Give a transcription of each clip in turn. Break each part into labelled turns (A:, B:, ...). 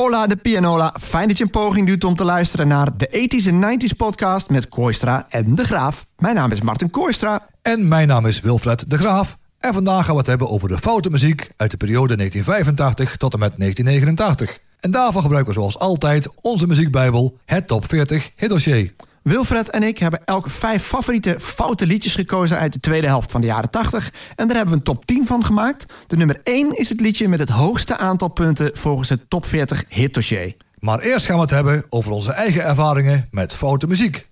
A: Hola de Pianola. Fijn dat je een poging doet om te luisteren naar de 80s en 90s podcast met Kooistra en De Graaf. Mijn naam is Martin Kooistra.
B: En mijn naam is Wilfred De Graaf. En vandaag gaan we het hebben over de foute muziek uit de periode 1985 tot en met 1989. En daarvoor gebruiken we zoals altijd onze muziekbijbel, het Top 40 hitdossier.
A: Wilfred en ik hebben elke vijf favoriete foute liedjes gekozen uit de tweede helft van de jaren 80. En daar hebben we een top 10 van gemaakt. De nummer 1 is het liedje met het hoogste aantal punten volgens het top 40 hitdossier.
B: Maar eerst gaan we het hebben over onze eigen ervaringen met foute muziek.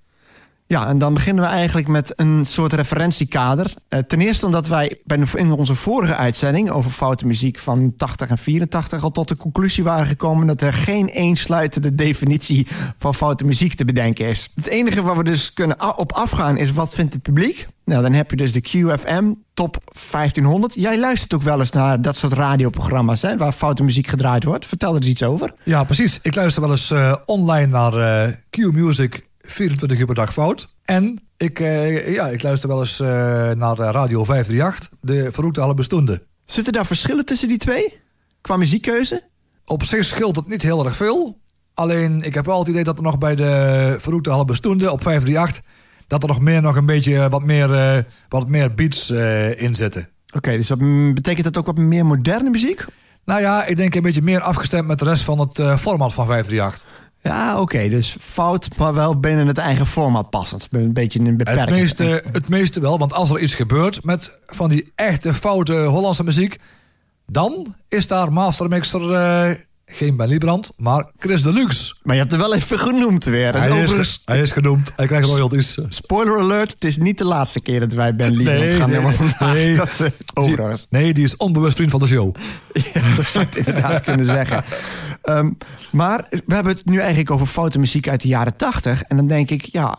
A: Ja, en dan beginnen we eigenlijk met een soort referentiekader. Uh, ten eerste omdat wij bij in onze vorige uitzending over foute muziek van 80 en 84 al tot de conclusie waren gekomen dat er geen eensluitende definitie van foute muziek te bedenken is. Het enige waar we dus kunnen op afgaan is wat vindt het publiek? Nou, dan heb je dus de QFM top 1500. Jij luistert ook wel eens naar dat soort radioprogramma's hè, waar foute muziek gedraaid wordt. Vertel er eens iets over.
B: Ja, precies. Ik luister wel eens uh, online naar uh, Q Music 24 uur per dag fout. En ik, uh, ja, ik luister wel eens uh, naar Radio 538, de verroute alle bestonden.
A: Zitten daar verschillen tussen die twee? Qua muziekkeuze?
B: Op zich scheelt het niet heel erg veel. Alleen, ik heb wel het idee dat er nog bij de verroute alle bestonden op 538... dat er nog meer, nog een beetje wat meer, uh, wat meer beats in zitten.
A: Oké, dus dat betekent dat ook wat meer moderne muziek?
B: Nou ja, ik denk een beetje meer afgestemd met de rest van het format van 538.
A: Ja, oké. Dus fout, maar wel binnen het eigen format passend. Een beetje een beperking.
B: Het meeste, het meeste wel, want als er iets gebeurt met van die echte foute Hollandse muziek... dan is daar mastermixer uh, geen Ben Liebrand, maar Chris Deluxe.
A: Maar je hebt er wel even genoemd weer.
B: Hij, overigens... is, hij is genoemd. Hij krijgt royalties.
A: Spoiler alert, het is niet de laatste keer dat wij Ben Liebrand nee, gaan nee, vandaag. Nee, dat, uh, overigens.
B: Die, nee, die is onbewust vriend van de show.
A: ja, zo zou je het inderdaad kunnen zeggen. Um, maar we hebben het nu eigenlijk over foute muziek uit de jaren tachtig. En dan denk ik, ja,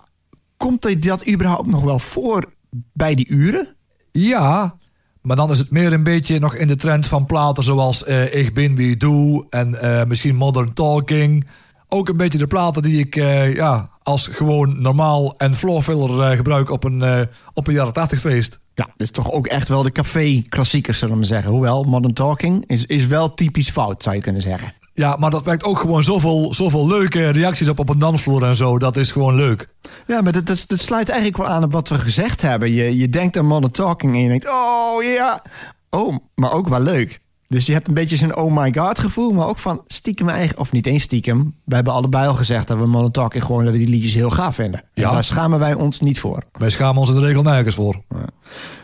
A: komt dat überhaupt nog wel voor bij die uren?
B: Ja, maar dan is het meer een beetje nog in de trend van platen zoals uh, Ik Ben Wie Doe en uh, misschien Modern Talking. Ook een beetje de platen die ik uh, ja, als gewoon normaal en floorfiller gebruik op een, op een jaren 80 feest.
A: Ja, dat is toch ook echt wel de café-klassiekers, zullen we zeggen. Hoewel, Modern Talking is, is wel typisch fout, zou je kunnen zeggen.
B: Ja, maar dat werkt ook gewoon zoveel, zoveel leuke reacties op op een dansvloer en zo. Dat is gewoon leuk.
A: Ja, maar dat, dat, dat sluit eigenlijk wel aan op wat we gezegd hebben. Je, je denkt aan Modern Talking en je denkt, oh ja. Oh, maar ook wel leuk. Dus je hebt een beetje zo'n oh my god gevoel, maar ook van stiekem eigen, of niet eens stiekem. We hebben allebei al gezegd dat we Modern Talking gewoon dat we die liedjes heel gaaf vinden. Ja. En daar schamen wij ons niet voor.
B: Wij schamen ons in de regel nergens voor.
A: Ja.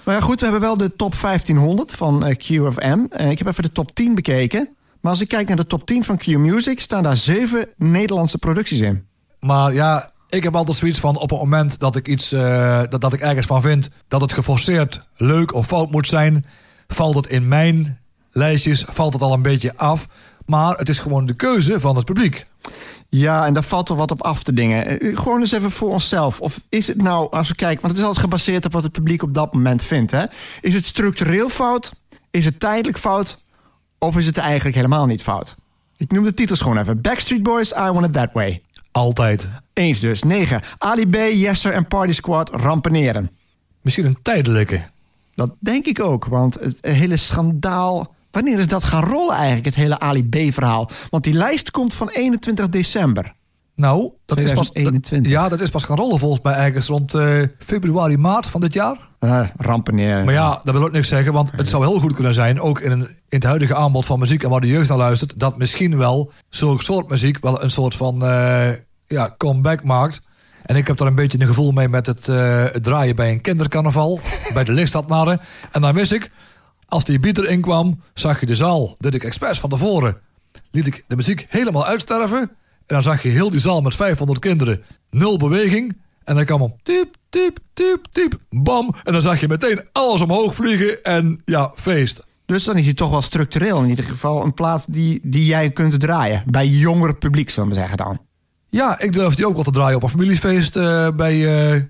A: Maar ja, goed, we hebben wel de top 1500 van uh, QFM. Uh, ik heb even de top 10 bekeken. Maar als ik kijk naar de top 10 van Q Music, staan daar zeven Nederlandse producties in.
B: Maar ja, ik heb altijd zoiets van op het moment dat ik iets uh, dat, dat ik ergens van vind dat het geforceerd leuk of fout moet zijn, valt het in mijn lijstjes valt het al een beetje af. Maar het is gewoon de keuze van het publiek.
A: Ja, en daar valt er wat op af te dingen. Eh, gewoon eens even voor onszelf. Of is het nou, als we kijken, want het is altijd gebaseerd op wat het publiek op dat moment vindt. Hè? Is het structureel fout? Is het tijdelijk fout? Of is het eigenlijk helemaal niet fout? Ik noem de titels gewoon even. Backstreet Boys, I Want It That Way.
B: Altijd.
A: Eens dus. 9. Ali B, Yesser en Party Squad rampeneren.
B: Misschien een tijdelijke.
A: Dat denk ik ook, want het hele schandaal... Wanneer is dat gaan rollen eigenlijk, het hele Ali B-verhaal? Want die lijst komt van 21 december.
B: Nou, dat is pas. ja, dat is pas gaan rollen volgens mij ergens rond uh, februari, maart van dit jaar.
A: Uh, rampen neer.
B: Maar ja, dat wil ook niks zeggen, want het zou heel goed kunnen zijn, ook in, een, in het huidige aanbod van muziek en waar de jeugd naar luistert, dat misschien wel zo'n soort muziek wel een soort van uh, ja, comeback maakt. En ik heb daar een beetje een gevoel mee met het, het draaien bij een kindercarnaval, bij de lichtstadnaren. En dan wist ik, als die beat erin kwam, zag je de zaal. Dit ik expres van tevoren. Liet ik de muziek helemaal uitsterven. En dan zag je heel die zaal met 500 kinderen. Nul beweging. En dan kwam hem typ, typ, typ, typ, bam. En dan zag je meteen alles omhoog vliegen en ja, feest.
A: Dus dan is hij toch wel structureel in ieder geval een plaats die, die jij kunt draaien. Bij jonger publiek, zullen we zeggen dan.
B: Ja, ik durf die ook wel te draaien op een familiefeest. Uh, bij uh,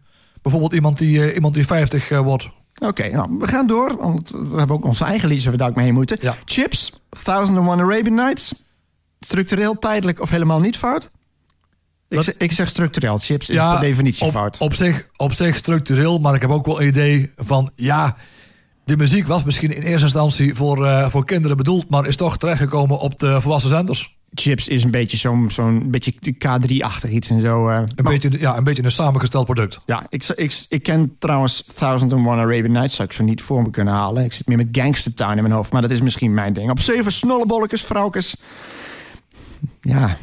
B: bijvoorbeeld iemand die, uh, iemand die 50 wordt.
A: Oké, okay, nou, we gaan door. Want we hebben ook onze eigen liedjes waar we daar ook mee moeten. Ja. Chips, Thousand and One Arabian Nights structureel, tijdelijk of helemaal niet fout? Ik, zeg, ik zeg structureel. Chips is per definitie
B: op,
A: fout.
B: Op zich, op zich structureel, maar ik heb ook wel een idee van... ja, de muziek was misschien in eerste instantie voor, uh, voor kinderen bedoeld... maar is toch terechtgekomen op de volwassen zenders.
A: Chips is een beetje zo'n zo'n beetje K3-achtig iets en zo. eh.
B: Een,
A: Maar-
B: beetje, ja, een beetje een samengesteld product.
A: Ja, ik, ik, ik ken trouwens Thousand and One Arabian Nights. Zou ik zo niet voor me kunnen halen. Ik zit meer met Gangster Town in mijn hoofd. Maar dat is misschien mijn ding. Op zeven snollebolletjes, vrouwkes. Ja,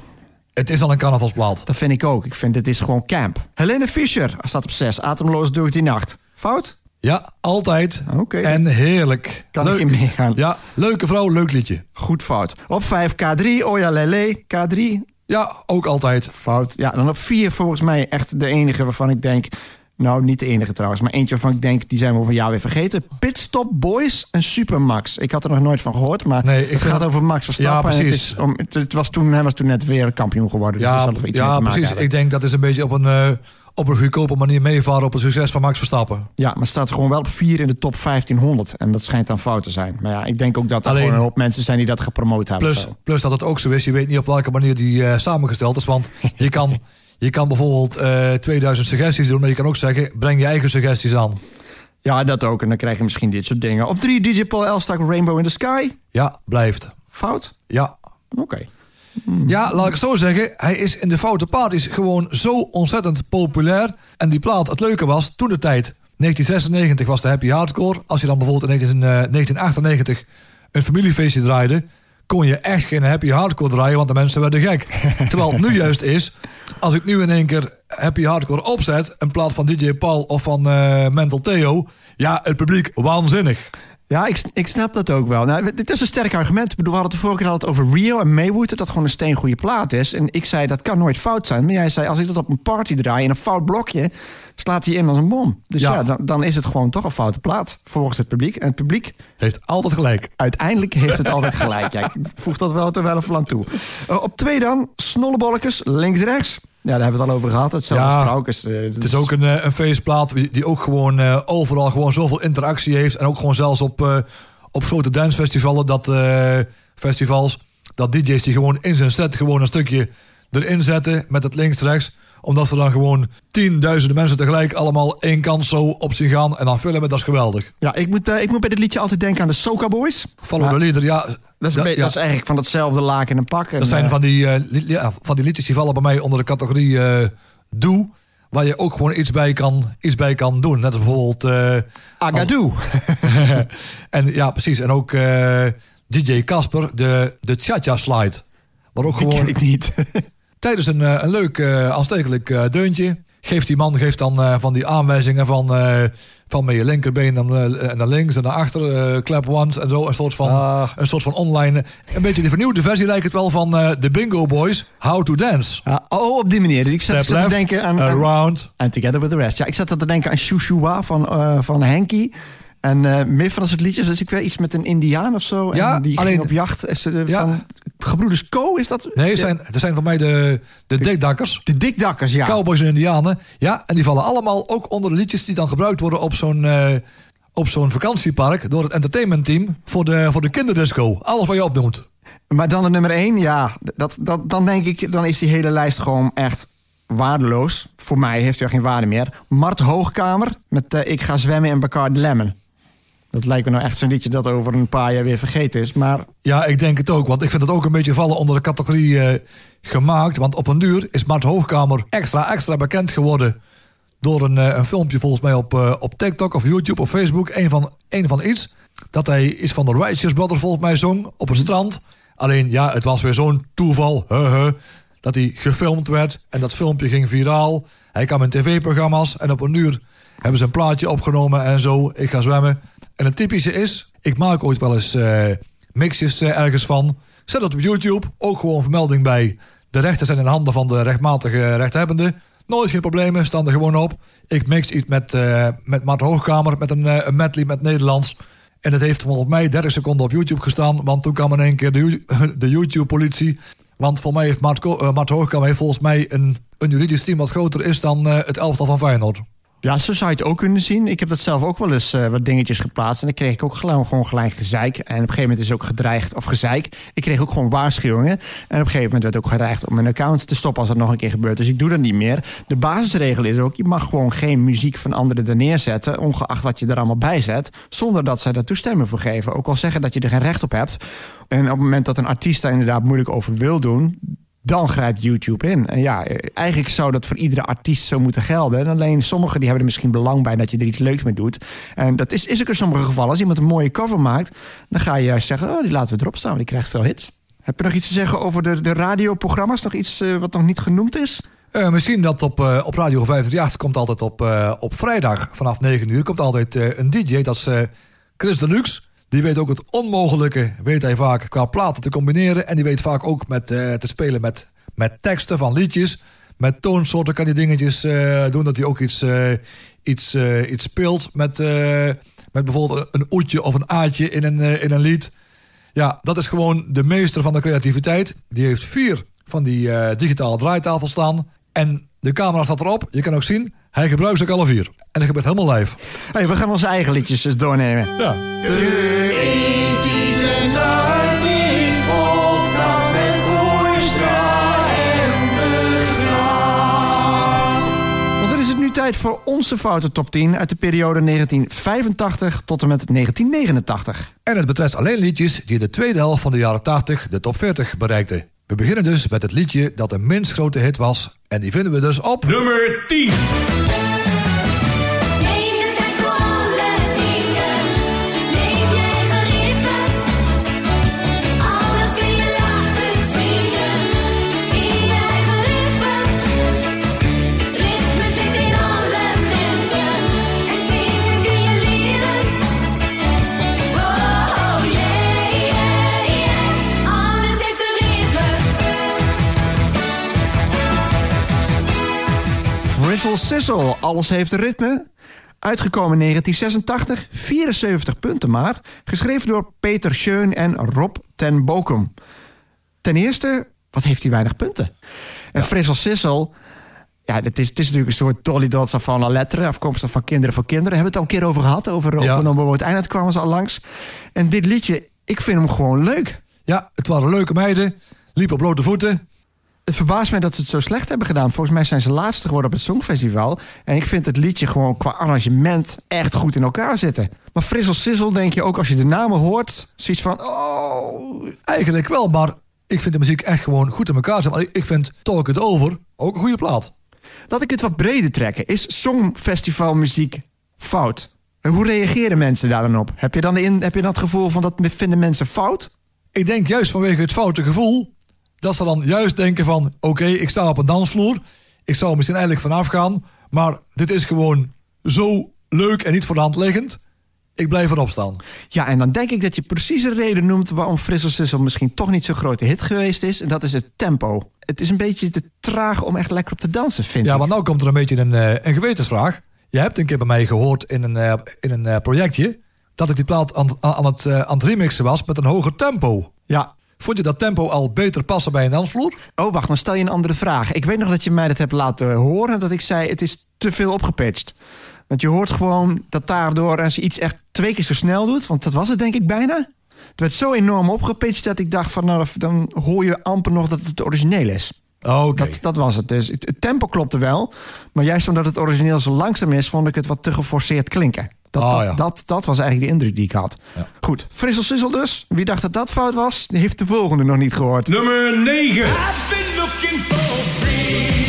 B: Het is al een carnavalsplaat.
A: dat vind ik ook. Ik vind het is gewoon camp. Helene Fischer staat op zes. Ademloos door die nacht. Fout?
B: Ja, altijd.
A: Oké.
B: En heerlijk.
A: Kan ik in meegaan.
B: Ja, leuke vrouw, leuk liedje.
A: Goed fout. Op vijf K3. Oja Lele. K3.
B: Ja, ook altijd.
A: Fout. Ja, dan op vier volgens mij echt de enige waarvan ik denk... Nou, niet de enige trouwens, maar eentje waarvan ik denk... die zijn we over jou weer vergeten. Pitstop Boys en Supermax. Ik had er nog nooit van gehoord, maar
B: Nee, ik
A: het gaat over Max Verstappen.
B: Ja, precies.
A: Het is om, het, het was toen, hij was toen net weer kampioen geworden. Dus
B: Ja,
A: iets
B: ja precies.
A: hebben.
B: Ik denk dat is een beetje op een, eh, op een goedkope manier meevaren op het succes van Max Verstappen.
A: Ja, maar het staat gewoon wel op vier in de top 1500. En dat schijnt dan fout te zijn. Maar ja, ik denk ook dat er
B: Alleen-
A: gewoon een hoop mensen zijn die dat gepromoot hebben.
B: Plus, plus dat het ook zo is, je weet niet op welke manier die eh, samengesteld is. Want je kan, je kan bijvoorbeeld eh 2000 suggesties doen, maar je kan ook zeggen, breng je eigen suggesties aan.
A: Ja, dat ook. En dan krijg je misschien dit soort dingen. Op drie DJ Paul Elstak Rainbow in the Sky.
B: Ja, blijft.
A: Fout?
B: Ja.
A: Oké.
B: Ja, laat ik het zo zeggen. Hij is in de foute parties gewoon zo ontzettend populair. En die plaat, het leuke was, toen de tijd, 1996 was de happy hardcore. Als je dan bijvoorbeeld in 19, eh, 1998 een familiefeestje draaide, kon je echt geen happy hardcore draaien, want de mensen werden gek. Terwijl het nu juist is, als ik nu in één keer happy hardcore opzet, in plaats van DJ Paul of van eh, Mental Theo, ja, het publiek waanzinnig.
A: Ja, ik, ik snap dat ook wel. Nou, dit is een sterk argument. Ik bedoel, we hadden het de vorige keer al over Rio en Maywood... dat dat gewoon een steengoede plaat is. En ik zei, dat kan nooit fout zijn. Maar jij zei, als ik dat op een party draai in een fout blokje... slaat hij in als een bom. Dus ja,
B: Ja.
A: dan, dan is het gewoon toch een foute plaat... volgens het publiek. En het publiek,
B: Heeft altijd gelijk.
A: uiteindelijk heeft het altijd gelijk. Ja, ik voeg dat wel ter wel aan toe. Eh, op twee dan, snollebolletjes, links-rechts. Ja, daar hebben we het al over gehad. Hetzelfde
B: Ja,
A: vrouwkes. eh,
B: Het is ook een, eh, een feestplaat die ook gewoon overal gewoon zoveel interactie heeft. En ook gewoon zelfs op, op grote dancefestivalen, dat, festivals, dat DJ's die gewoon in zijn set gewoon een stukje erin zetten met het links-rechts. Omdat ze dan gewoon tienduizenden mensen tegelijk allemaal één kant zo op zien gaan en dan filmen. Dat is geweldig.
A: Ja, ik moet, eh, ik moet bij dit liedje altijd denken aan de Soca Boys.
B: Follow
A: Ja.
B: the leader, ja.
A: Dat is, een
B: Ja,
A: beetje-
B: ja.
A: dat is eigenlijk van hetzelfde laken en pak. En,
B: Dat zijn
A: eh,
B: van die, li- ja, van die liedjes die vallen bij mij onder de categorie doe. Waar je ook gewoon iets bij kan, iets bij kan doen. Net als bijvoorbeeld...
A: Agadoo.
B: en ja, precies. En ook DJ Casper, de, de Cha-Cha Slide. Waar ook
A: Die
B: gewoon
A: ken ik niet.
B: tijdens een, eh, een leuk eh aanstekelijk eh, deuntje... geeft die man geeft dan van die aanwijzingen van... van met je linkerbeen dan, eh, naar links en naar achter, clap once en zo. Een soort van,
A: Ah.
B: een soort van online... Een beetje de vernieuwde versie lijkt het wel van de Bingo Boys, How to Dance.
A: Ja, oh, op die manier. Ik zat, te denken aan,
B: around.
A: aan Together with the Rest. Ja, ik zat te denken aan Shushua van, van Henky. En meer van dat soort liedjes. Dus ik weet iets met een Indiaan of zo.
B: Ja,
A: en die
B: alleen-
A: ging op jacht. Is,
B: Ja.
A: Gebroeders Co, is dat?
B: Nee, zijn, er zijn voor mij de, de dikdakkers.
A: De dikdakkers, ja.
B: Cowboys en Indianen. Ja, en die vallen allemaal ook onder de liedjes die dan gebruikt worden op zo'n eh, op zo'n vakantiepark door het entertainmentteam voor de, voor de kinderdisco. Alles wat je opnoemt.
A: Maar dan de nummer één, ja. Dat, dat, dan denk ik, dan is die hele lijst gewoon echt waardeloos. Voor mij heeft hij geen waarde meer. Mart Hoogkamer met eh, Ik ga zwemmen in Bacardi Lemon. Dat lijkt me nou echt zo'n liedje dat over een paar jaar weer vergeten is. Maar
B: Ja, ik denk het ook. Want ik vind het ook een beetje vallen onder de categorie eh, gemaakt. Want op een duur is Mart Hoogkamer extra, extra bekend geworden. Door een, eh, een filmpje volgens mij op, eh, op TikTok of YouTube of Facebook. Een van, een van iets. Dat hij iets van de Righteous Brothers volgens mij zong op het strand. Alleen ja, het was weer zo'n toeval. He, dat hij gefilmd werd. En dat filmpje ging viraal. Hij kwam in tv-programma's. En op een uur hebben ze een plaatje opgenomen en zo. Ik ga zwemmen. En het typische is, ik maak ooit wel eens eh, mixjes eh, ergens van. Zet dat op YouTube. Ook gewoon vermelding bij. De rechten zijn in handen van de rechtmatige rechthebbende. Nooit geen problemen, staan er gewoon op. Ik mix iets met, eh met Mart Hoogkamer, met een, een medley met Nederlands. En dat heeft volgens mij 30 seconden op YouTube gestaan. Want toen kwam in één keer de, de YouTube-politie. Want volgens mij heeft Mart, Hoogkamer volgens mij een, een juridisch team wat groter is dan het elftal van Feyenoord.
A: Ja, zo zou je het ook kunnen zien. Ik heb dat zelf ook wel eens uh, wat dingetjes geplaatst. En dan kreeg ik ook gewoon, gewoon gelijk gezeik. En op een gegeven moment is ook gedreigd, of gezeik. Ik kreeg ook gewoon waarschuwingen. En op een gegeven moment werd ook gedreigd om mijn account te stoppen als dat nog een keer gebeurt. Dus ik doe dat niet meer. De basisregel is ook, je mag gewoon geen muziek van anderen er neerzetten. Ongeacht wat je er allemaal bij zet. Zonder dat zij daar toestemming voor geven. Ook al zeggen dat je er geen recht op hebt. En op het moment dat een artiest daar inderdaad moeilijk over wil doen dan grijpt YouTube in. En ja, eigenlijk zou dat voor iedere artiest zo moeten gelden. En alleen sommigen die hebben er misschien belang bij dat je er iets leuks mee doet. En dat is, is ook in sommige gevallen. Als iemand een mooie cover maakt, dan ga je juist zeggen: Oh, die laten we erop staan, want die krijgt veel hits. Heb je nog iets te zeggen over de, de radioprogramma's? Nog iets uh, wat nog niet genoemd is?
B: Uh, misschien dat op, uh, op Radio 538 komt altijd op, op vrijdag vanaf 9 uur komt altijd een DJ. Dat is Chris Deluxe. Die weet ook het onmogelijke, weet hij vaak, qua platen te combineren. En die weet vaak ook met, uh, te spelen met, met teksten van liedjes. Met toonsoorten kan hij dingetjes uh, doen. Dat hij ook iets, uh, iets, iets speelt met, met bijvoorbeeld een oetje of een aatje in een, in een lied. Ja, dat is gewoon de meester van de creativiteit. Die heeft vier van die digitale draaitafels staan. En de camera staat erop. Je kan ook zien, hij gebruikt ze ook alle vier. En dat gebeurt helemaal live.
A: Hey, we gaan onze eigen liedjes dus doornemen.
B: Ja.
A: Want dan is het nu tijd voor onze foute top 10 uit de periode 1985 tot en met 1989.
B: En het betreft alleen liedjes die in de tweede helft van de jaren 80 de top 40 bereikten. We beginnen dus met het liedje dat de minst grote hit was. En die vinden we dus op...
C: Nummer 10.
A: Rizzle Sizzle, alles heeft ritme. Uitgekomen in 1986, 74 punten maar. Geschreven door Peter Schön en Rob ten Bokum. Ten eerste, wat heeft hij weinig punten? En ja. Frizzle Sizzle, ja, het is, het is natuurlijk een soort Dolly Dots van la lettre, afkomstig van Kinderen voor Kinderen. Hebben we het al een keer over gehad, over ja. Opgenomen het einde kwamen ze al langs. En dit liedje, ik vind hem gewoon leuk.
B: Ja, het waren leuke meiden, liepen op blote voeten
A: het verbaast mij dat ze het zo slecht hebben gedaan. Volgens mij zijn ze laatste geworden op het Songfestival. En ik vind het liedje gewoon qua arrangement echt goed in elkaar zitten. Maar Frizzle Sizzle denk je ook als je de namen hoort... zoiets van, oh...
B: Eigenlijk wel, maar ik vind de muziek echt gewoon goed in elkaar zitten. Ik vind Talk It Over ook een goede plaat.
A: Laat ik het wat breder trekken. Is Songfestivalmuziek fout? Hoe reageren mensen daar dan op? Heb je dan, in, heb je dat gevoel van dat vinden mensen fout?
B: Ik denk juist vanwege het foute gevoel dat ze dan juist denken van... oké, ik sta op een dansvloer. Ik zou misschien eigenlijk vanaf gaan. Maar dit is gewoon zo leuk en niet voor de hand liggend. Ik blijf erop staan.
A: Ja, en dan denk ik dat je precies een reden noemt... waarom Frissel Sissel misschien toch niet zo'n grote hit geweest is. En dat is het tempo. Het is een beetje te traag om echt lekker op te dansen, vind
B: ja,
A: ik.
B: Ja, maar nu komt er een beetje een, uh, een gewetensvraag. Je hebt een keer bij mij gehoord in een, uh, in een uh, projectje... dat ik die plaat aan, aan, het, aan het remixen was met een hoger tempo.
A: Ja,
B: Vond je dat tempo al beter passen bij een dansvloer?
A: Oh, wacht, dan stel je een andere vraag. Ik weet nog dat je mij dat hebt laten horen... dat ik zei, het is te veel opgepitcht. Want je hoort gewoon dat daardoor... als je iets echt twee keer zo snel doet... want dat was het denk ik bijna... het werd zo enorm opgepitcht dat ik dacht van... nou, dan hoor je amper nog dat het origineel is.
B: Okay.
A: Dat, dat was het. Dus het, het tempo klopte wel... maar juist omdat het origineel zo langzaam is... vond ik het wat te geforceerd klinken. Dat,
B: Ah,
A: dat,
B: ja.
A: dat, dat was eigenlijk de indruk die ik had.
B: Ja.
A: Goed, Frissel Sissel dus. Wie dacht dat dat fout was, die heeft de volgende nog niet gehoord.
C: Nummer 9.
D: I've been looking for.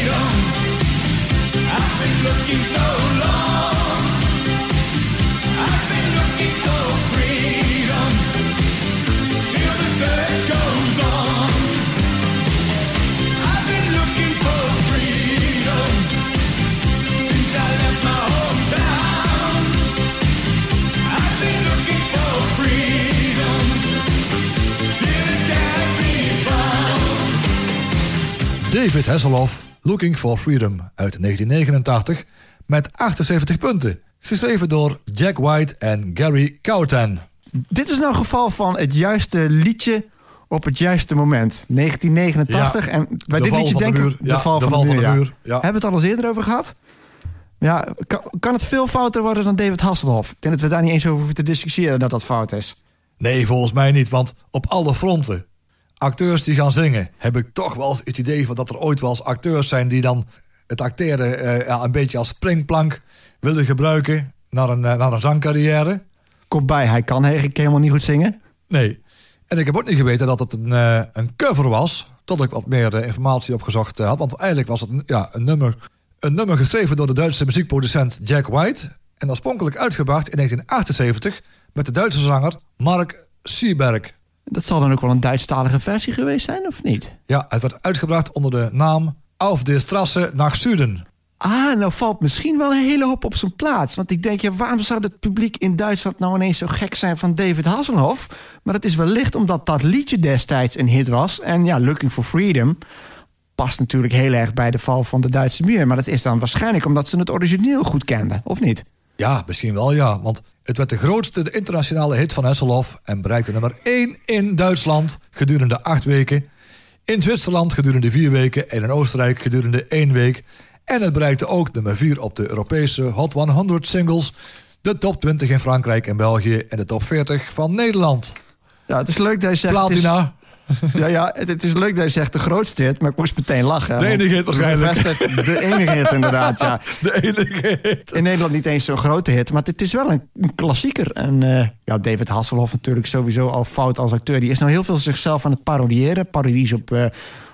B: David Hasselhoff, Looking for Freedom uit 1989 met 78 punten. Geschreven door Jack White en Gary Cowtan.
A: Dit is nou een geval van het juiste liedje op het juiste moment. 1989.
B: Ja,
A: en bij
B: de
A: dit liedje
B: van de
A: denken.
B: Ja,
A: de val
B: de
A: van
B: val
A: de
B: van
A: muur,
B: de
A: ja.
B: muur, ja.
A: Hebben we het al eens eerder over gehad? Ja, kan, kan het veel fouter worden dan David Hasselhoff? Ik denk dat we daar niet eens over hoeven te discussiëren dat dat fout is.
B: Nee, volgens mij niet, want op alle fronten. Acteurs die gaan zingen, heb ik toch wel eens het idee van dat er ooit wel eens acteurs zijn die dan het acteren eh, ja, een beetje als springplank willen gebruiken naar een, eh, naar een zangcarrière.
A: Komt bij, hij kan eigenlijk helemaal niet goed zingen.
B: Nee. En ik heb ook niet geweten dat het een, eh, een cover was. Tot ik wat meer informatie opgezocht had. Want eigenlijk was het een, ja, een, nummer, een nummer geschreven door de Duitse muziekproducent Jack White. En oorspronkelijk uitgebracht in 1978 met de Duitse zanger Mark Sieberg.
A: Dat zal dan ook wel een Duitsstalige versie geweest zijn, of niet?
B: Ja, het werd uitgebracht onder de naam Auf der Strasse nach Süden.
A: Ah, nou valt misschien wel een hele hoop op zijn plaats. Want ik denk, ja, waarom zou het publiek in Duitsland nou ineens zo gek zijn van David Hasselhoff? Maar dat is wellicht omdat dat liedje destijds een hit was. En ja, Looking for Freedom past natuurlijk heel erg bij de val van de Duitse muur. Maar dat is dan waarschijnlijk omdat ze het origineel goed kenden, of niet?
B: Ja, misschien wel ja. Want het werd de grootste internationale hit van Hasselhoff... en bereikte nummer 1 in Duitsland gedurende acht weken... in Zwitserland gedurende vier weken... en in Oostenrijk gedurende één week... En het bereikte ook nummer 4 op de Europese Hot 100 singles, de top 20 in Frankrijk en België en de top 40 van Nederland.
A: Ja, het is leuk dat je zegt...
B: Platina.
A: Ja, ja het, het is leuk dat je zegt de grootste hit, maar ik moest meteen lachen.
B: De enige hit waarschijnlijk.
A: De enige hit inderdaad, ja.
B: De enige hit.
A: In Nederland niet eens zo'n grote hit, maar het is wel een, een klassieker. En eh, ja, David Hasselhoff natuurlijk sowieso al fout als acteur. Die is nou heel veel zichzelf aan het parodiëren. Parodies op, eh,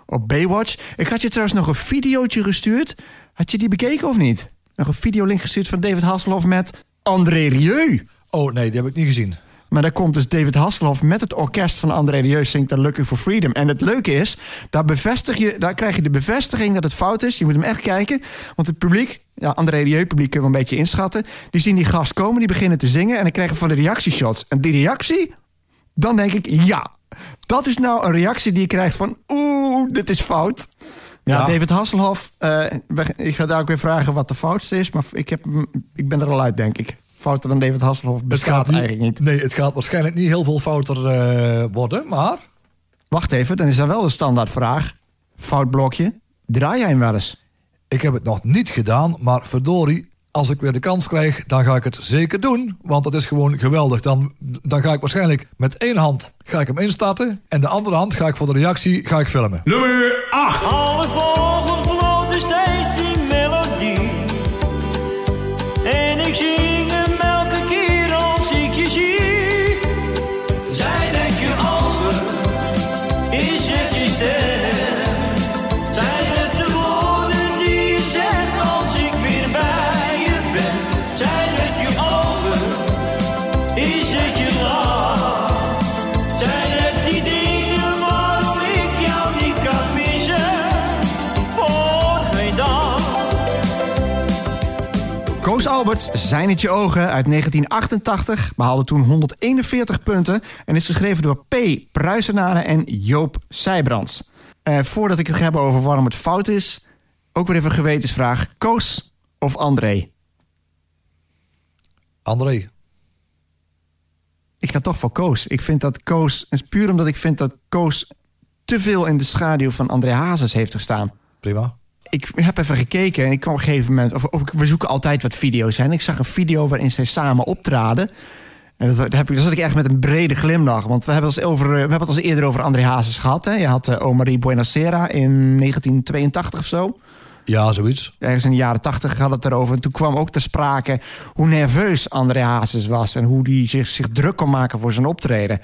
A: op Baywatch. Ik had je trouwens nog een videootje gestuurd. Had je die bekeken of niet? Nog een videolink gestuurd van David Hasselhoff met André Rieu.
B: Oh nee, die heb ik niet gezien.
A: Maar daar komt dus David Hasselhoff met het orkest van André Rieu zingt dan Looking for Freedom. En het leuke is, daar, bevestig je, daar krijg je de bevestiging dat het fout is. Je moet hem echt kijken. Want het publiek, ja, André Rieu publiek kunnen we een beetje inschatten. Die zien die gast komen, die beginnen te zingen en dan krijgen we van de reactieshots. En die reactie, dan denk ik, ja. Dat is nou een reactie die je krijgt van, oeh, dit is fout. Ja. David Hasselhoff, eh, ik ga daar ook weer vragen wat de foutste is. Maar ik, heb, ik ben er al uit, denk ik. Fouter dan David Hasselhoff bestaat eigenlijk niet.
B: Nee, het gaat waarschijnlijk niet heel veel fouter eh, worden, maar...
A: Wacht even, dan is er wel de standaardvraag. Fout blokje. Draai jij hem wel eens?
B: Ik heb het nog niet gedaan, maar verdorie, als ik weer de kans krijg, dan ga ik het zeker doen. Want dat is gewoon geweldig. Dan, dan ga ik waarschijnlijk met één hand ga ik hem instarten. En de andere hand ga ik voor de reactie ga ik filmen.
D: Nummer 8.
C: Alle vogels
A: Koos Alberts, Zijn het je ogen uit 1988. Behaalde toen 141 punten. En is geschreven door P. Pruisenaren en Joop Seybrands. Eh, voordat ik het heb over waarom het fout is... ook weer even een gewetensvraag. Koos of André?
B: André.
A: Ik ga toch voor Koos. Ik vind dat Koos... Is puur omdat ik vind dat Koos... te veel in de schaduw van André Hazes heeft gestaan.
B: Prima.
A: Ik heb even gekeken en ik kwam op een gegeven moment... Of, of we zoeken altijd wat video's. Hè, en ik zag een video waarin zij samen optraden. En dat, heb ik, daar zat ik echt met een brede glimlach. Want we hebben het al, over, we hebben het al eens eerder over André Hazes gehad. Hè. Je had uh, Omarie Buenasera in 1982 of zo.
B: Ja, zoiets.
A: Ergens in de jaren 80 had het erover. En toen kwam ook ter sprake hoe nerveus André Hazes was... en hoe hij zich, zich druk kon maken voor zijn optreden.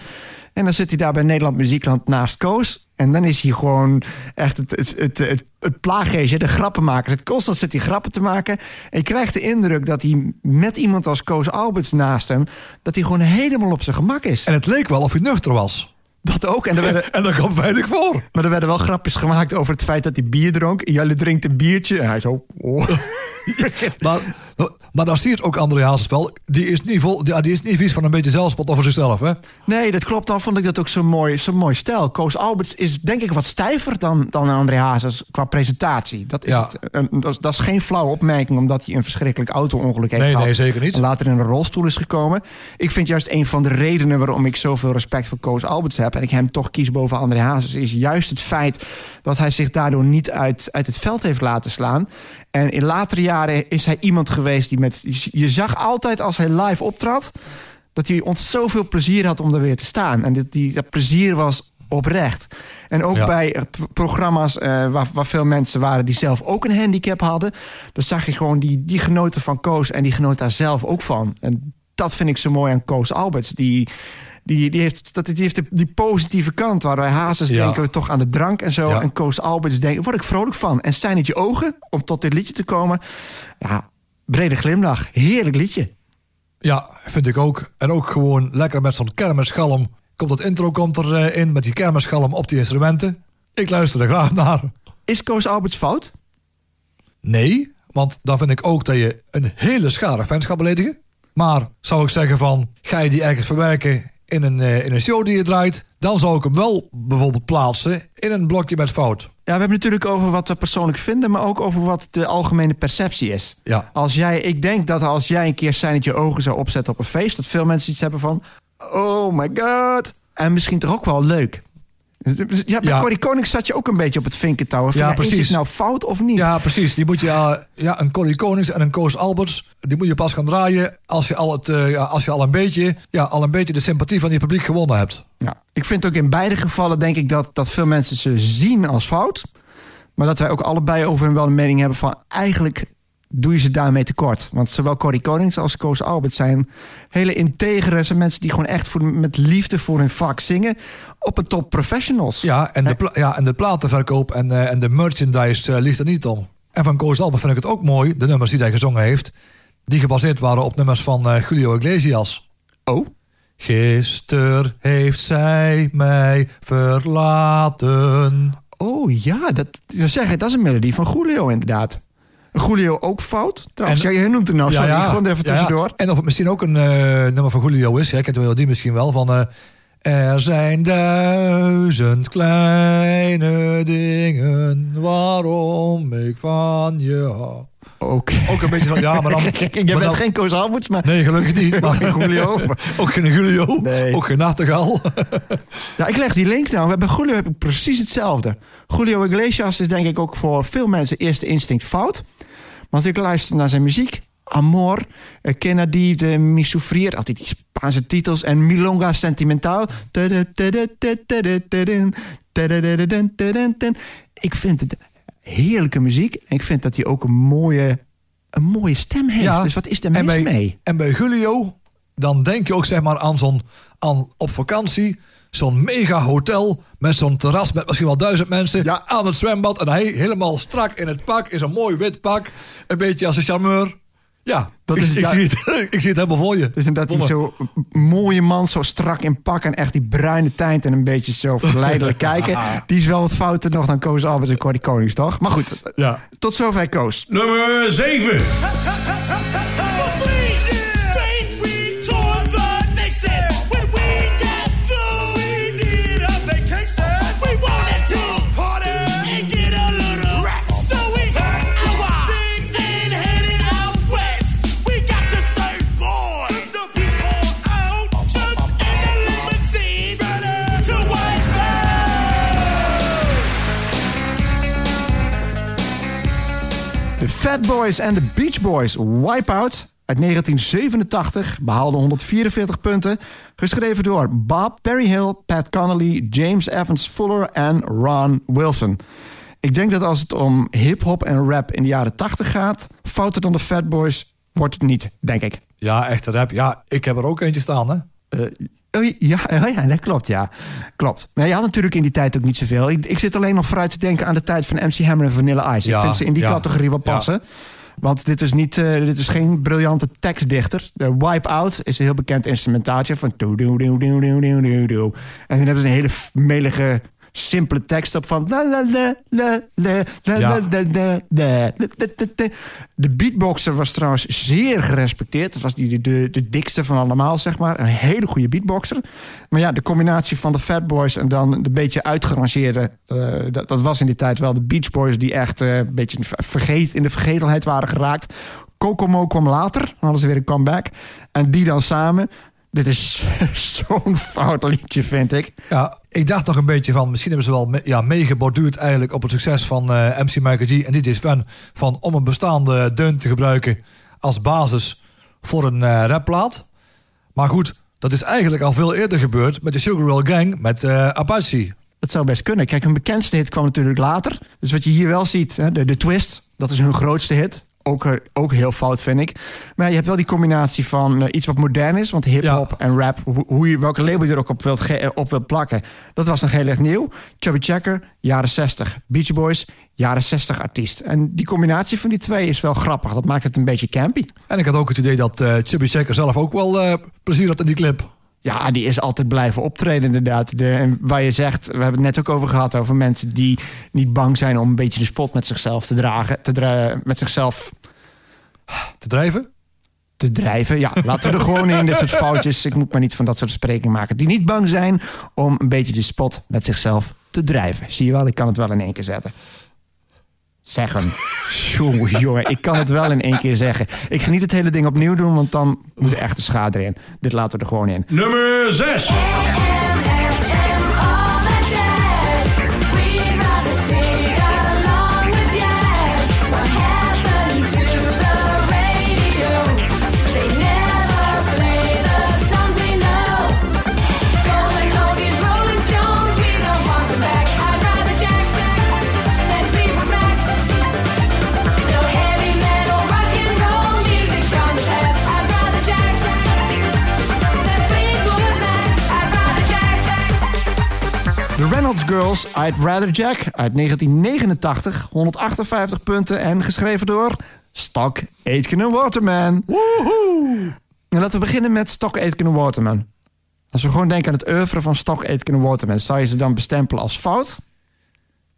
A: En dan zit hij daar bij Nederland Muziekland naast Koos. En dan is hij gewoon echt het, het, het, het, het plaaggeestje, de grappenmaker. Het constant zit hij grappen te maken. En je krijgt de indruk dat hij met iemand als Koos Alberts naast hem... dat hij gewoon helemaal op zijn gemak is.
B: En het leek wel of hij nuchter was.
A: Dat ook. En er werden,
B: En dat komt weinig voor.
A: maar er werden wel grapjes gemaakt over het feit dat hij bier dronk. Jullie drinkt een biertje. En hij zo... Oh.
B: Maar, maar dan zie je het ook André Hazes wel. Die is, niet vol, die, die is niet vies van een beetje zelfspot over zichzelf. Hè?
A: Nee, dat klopt. Dan vond ik dat ook zo mooi, zo mooi stijl. Koos Alberts is denk ik wat stijver dan, dan André Hazes qua presentatie. Dat is,
B: Ja.
A: het, Een- dat, is, dat is geen flauwe opmerking omdat hij een verschrikkelijk auto-ongeluk heeft
B: Nee,
A: gehad.
B: nee, zeker niet.
A: En later in een rolstoel is gekomen. Ik vind juist een van de redenen waarom ik zoveel respect voor Koos Alberts heb... en ik hem toch kies boven André Hazes... is juist het feit dat hij zich daardoor niet uit, uit het veld heeft laten slaan. En in latere jaren is hij iemand geweest die met... Je zag altijd als hij live optrad... dat hij ons zoveel plezier had om er weer te staan. En dat, die, dat plezier was oprecht. En ook
B: Ja.
A: bij eh, programma's eh, waar, waar veel mensen waren... die zelf ook een handicap hadden... dan zag je gewoon die, die genoten van Koos... en die genoot daar zelf ook van. En dat vind ik zo mooi aan Koos Alberts. Die, die, die heeft, dat, die, heeft de- die positieve kant... waar wij Hazes
B: Ja.
A: denken we toch aan de drank en zo...
B: Ja.
A: en Koos Alberts denken, word ik vrolijk van. En zijn het je ogen om tot dit liedje te komen? Ja, brede glimlach. Heerlijk liedje.
B: Ja, vind ik ook. En ook gewoon lekker met zo'n kermisschalm. Komt dat intro komt erin in met die kermisschalm op die instrumenten. Ik luister er graag naar.
A: Is Koos Alberts fout?
B: Nee, want dan vind ik ook dat je een hele schare fans gaat beledigen. Maar zou ik zeggen van, ga je die ergens verwerken in een, eh, in een show die je draait... dan zou ik hem wel bijvoorbeeld plaatsen in een blokje met fout.
A: Ja, we hebben natuurlijk over wat we persoonlijk vinden... maar ook over wat de algemene perceptie is.
B: Ja.
A: Als jij, ik denk dat als jij een keer zijn je ogen zou opzetten op een feest... dat veel mensen iets hebben van... oh my god. En misschien toch ook wel leuk. Ja, bij
B: Ja.
A: Corrie Konings zat je ook een beetje op het vinkentouwen. Van,
B: Ja,
A: Is het nou fout of niet?
B: Ja, precies. Die moet je, eh, ja, een Corrie Konings en een Koos Alberts... die moet je pas gaan draaien als je al, het, eh, als je al, een, beetje, ja, al een beetje de sympathie van je publiek gewonnen hebt.
A: Ja, ik vind ook in beide gevallen denk ik dat, dat veel mensen ze zien als fout. Maar dat wij ook allebei over hun wel een mening hebben van eigenlijk doe je ze daarmee tekort. Want zowel Corrie Konings als Koos Albert zijn hele integere zijn mensen die gewoon echt voor, met liefde voor hun vak zingen op een top professionals.
B: Ja, en de, ja, en de platenverkoop en, eh, en de merchandise eh, ligt er niet om. En van Koos Albert vind ik het ook mooi, de nummers die hij gezongen heeft... die gebaseerd waren op nummers van eh, Julio Iglesias.
A: Oh,
B: Gisteren heeft zij mij verlaten.
A: oh ja, dat, dat, zeg, dat is een melodie van Julio inderdaad. Julio ook fout? Trouwens,
B: En-
A: ja, je noemt het nou, sorry, gewoon er even
B: ja, ja.
A: tussendoor.
B: En of het misschien ook een eh, nummer van Julio is. Ja, ik ken de melodie misschien wel. Van, eh, er zijn duizend kleine dingen waarom ik van je hou. Ook een beetje van, ja, maar dan...
A: Je bent
B: dan-
A: geen Koos Alberts, maar
B: Nee, gelukkig niet. Maar
A: Geen Julio.
B: ook geen Julio.
A: Nee.
B: Ook geen Nachtegaal.
A: Ja, ik leg die link nou. We hebben Julio heb ik precies hetzelfde. Julio Iglesias is denk ik ook voor veel mensen eerste instinct fout. Want ik luister naar zijn muziek. Amor, eh, Kennedy, de Mi Sufrir, altijd die Spaanse titels. En Milonga Sentimental. Ik vind het heerlijke muziek. En ik vind dat hij ook een mooie, een mooie stem heeft. dus wat is er mis
B: bij,
A: mee?
B: En bij Julio, dan denk je ook zeg maar aan zo'n aan op vakantie, zo'n mega hotel met zo'n terras met misschien wel duizend mensen
A: Ja.
B: aan het zwembad en hij helemaal strak in het pak, in zo'n mooi wit pak, een beetje als een charmeur. Ja,
A: Dat
B: ik,
A: is
B: ik, zie het, ik zie het helemaal voor je.
A: Dus inderdaad, die zo mooie man, zo strak in pak en echt die bruine tijnt en een beetje zo verleidelijk kijken. Die is wel wat fouter nog dan Koos Albers en Corrie Konings, toch? Maar goed,
B: Ja.
A: tot zover Koos.
D: Nummer 7.
A: Fat Boys en de Beach Boys Wipeout uit 1987 behaalde 144 punten. Geschreven door Bob Perryhill, Pat Connolly, James Evans Fuller en Ron Wilson. Ik denk dat als het om hip-hop en rap in de jaren 80 gaat, fouter dan de Fat Boys wordt het niet, denk ik.
B: Ja, echt rap. Ja, ik heb er ook eentje staan, hè.
A: Eh, Oh, ja, ja, oh, dat klopt, ja. Klopt. Maar je had natuurlijk in die tijd ook niet zoveel. Ik, ik zit alleen nog vooruit te denken aan de tijd van MC Hammer en Vanilla Ice.
B: Ja,
A: ik vind ze in die categorie wel passen. Want dit is, niet, eh, dit is geen briljante tekstdichter. De Wipeout is een heel bekend instrumentaatje van... En dan hebben ze een hele melige simpele tekst op van... De beatboxer was trouwens zeer gerespecteerd. Dat was die, de, de dikste van allemaal, zeg maar. Een hele goede beatboxer. Maar ja, de combinatie van de Fat Boys en dan de beetje uitgerangeerde... eh, dat, dat was in die tijd wel de Beach Boys... die echt eh, een beetje vergeet, in de vergetelheid waren geraakt. Kokomo kwam later, dan hadden ze weer een comeback. En die dan samen... Dit is zo'n fout liedje, vind ik.
B: Ja, Ik dacht nog een beetje van, misschien hebben ze wel ja, meegeborduurd eigenlijk op het succes van eh, MC Michael G en DJ Sven. Van om een bestaande deun te gebruiken als basis voor een eh, rapplaat. Maar goed, dat is eigenlijk al veel eerder gebeurd met de Sugar Gang met eh, Apache.
A: Dat zou best kunnen. Kijk, hun bekendste hit kwam natuurlijk later. Dus wat je hier wel ziet, hè, de, de Twist, dat is hun grootste hit. Ook, eh, ook heel fout, vind ik. Maar je hebt wel die combinatie van eh, iets wat modern is. Want hip-hop
B: Ja.
A: en rap, hoe, hoe je, welke label je er ook op wilt, op wilt plakken. Dat was nog heel erg nieuw. Chubby Checker, jaren 60. Beach Boys, jaren 60 artiest. En die combinatie van die twee is wel grappig. Dat maakt het een beetje campy.
B: En ik had ook het idee dat eh Chubby Checker zelf ook wel plezier had in die clip.
A: Ja, die is altijd blijven optreden inderdaad. De, en waar je zegt, we hebben het net ook over gehad... over mensen die niet bang zijn om een beetje de spot met zichzelf te dragen. Te dra- met zichzelf
B: Te drijven?
A: te drijven. Ja, laten we er gewoon in. Dit soort foutjes. Ik moet maar niet van dat soort sprekingen maken. Die niet bang zijn om een beetje de spot met zichzelf te drijven. Zie je wel, ik kan het wel in één keer zetten. Zeggen. Jongen, jongen, ik kan het wel in één keer zeggen. Ik ga niet het hele ding opnieuw doen, want dan moet er echt de schade erin. Dit laten we er gewoon in.
D: Nummer 6.
A: Girls, I'd Rather Jack uit 1989. 158 punten en geschreven door Stock Aitken en Waterman. Woehoe! En laten we beginnen met Stock Aitken en Waterman. Als we gewoon denken aan het oeuvre van Stock Aitken en Waterman... zou je ze dan bestempelen als fout?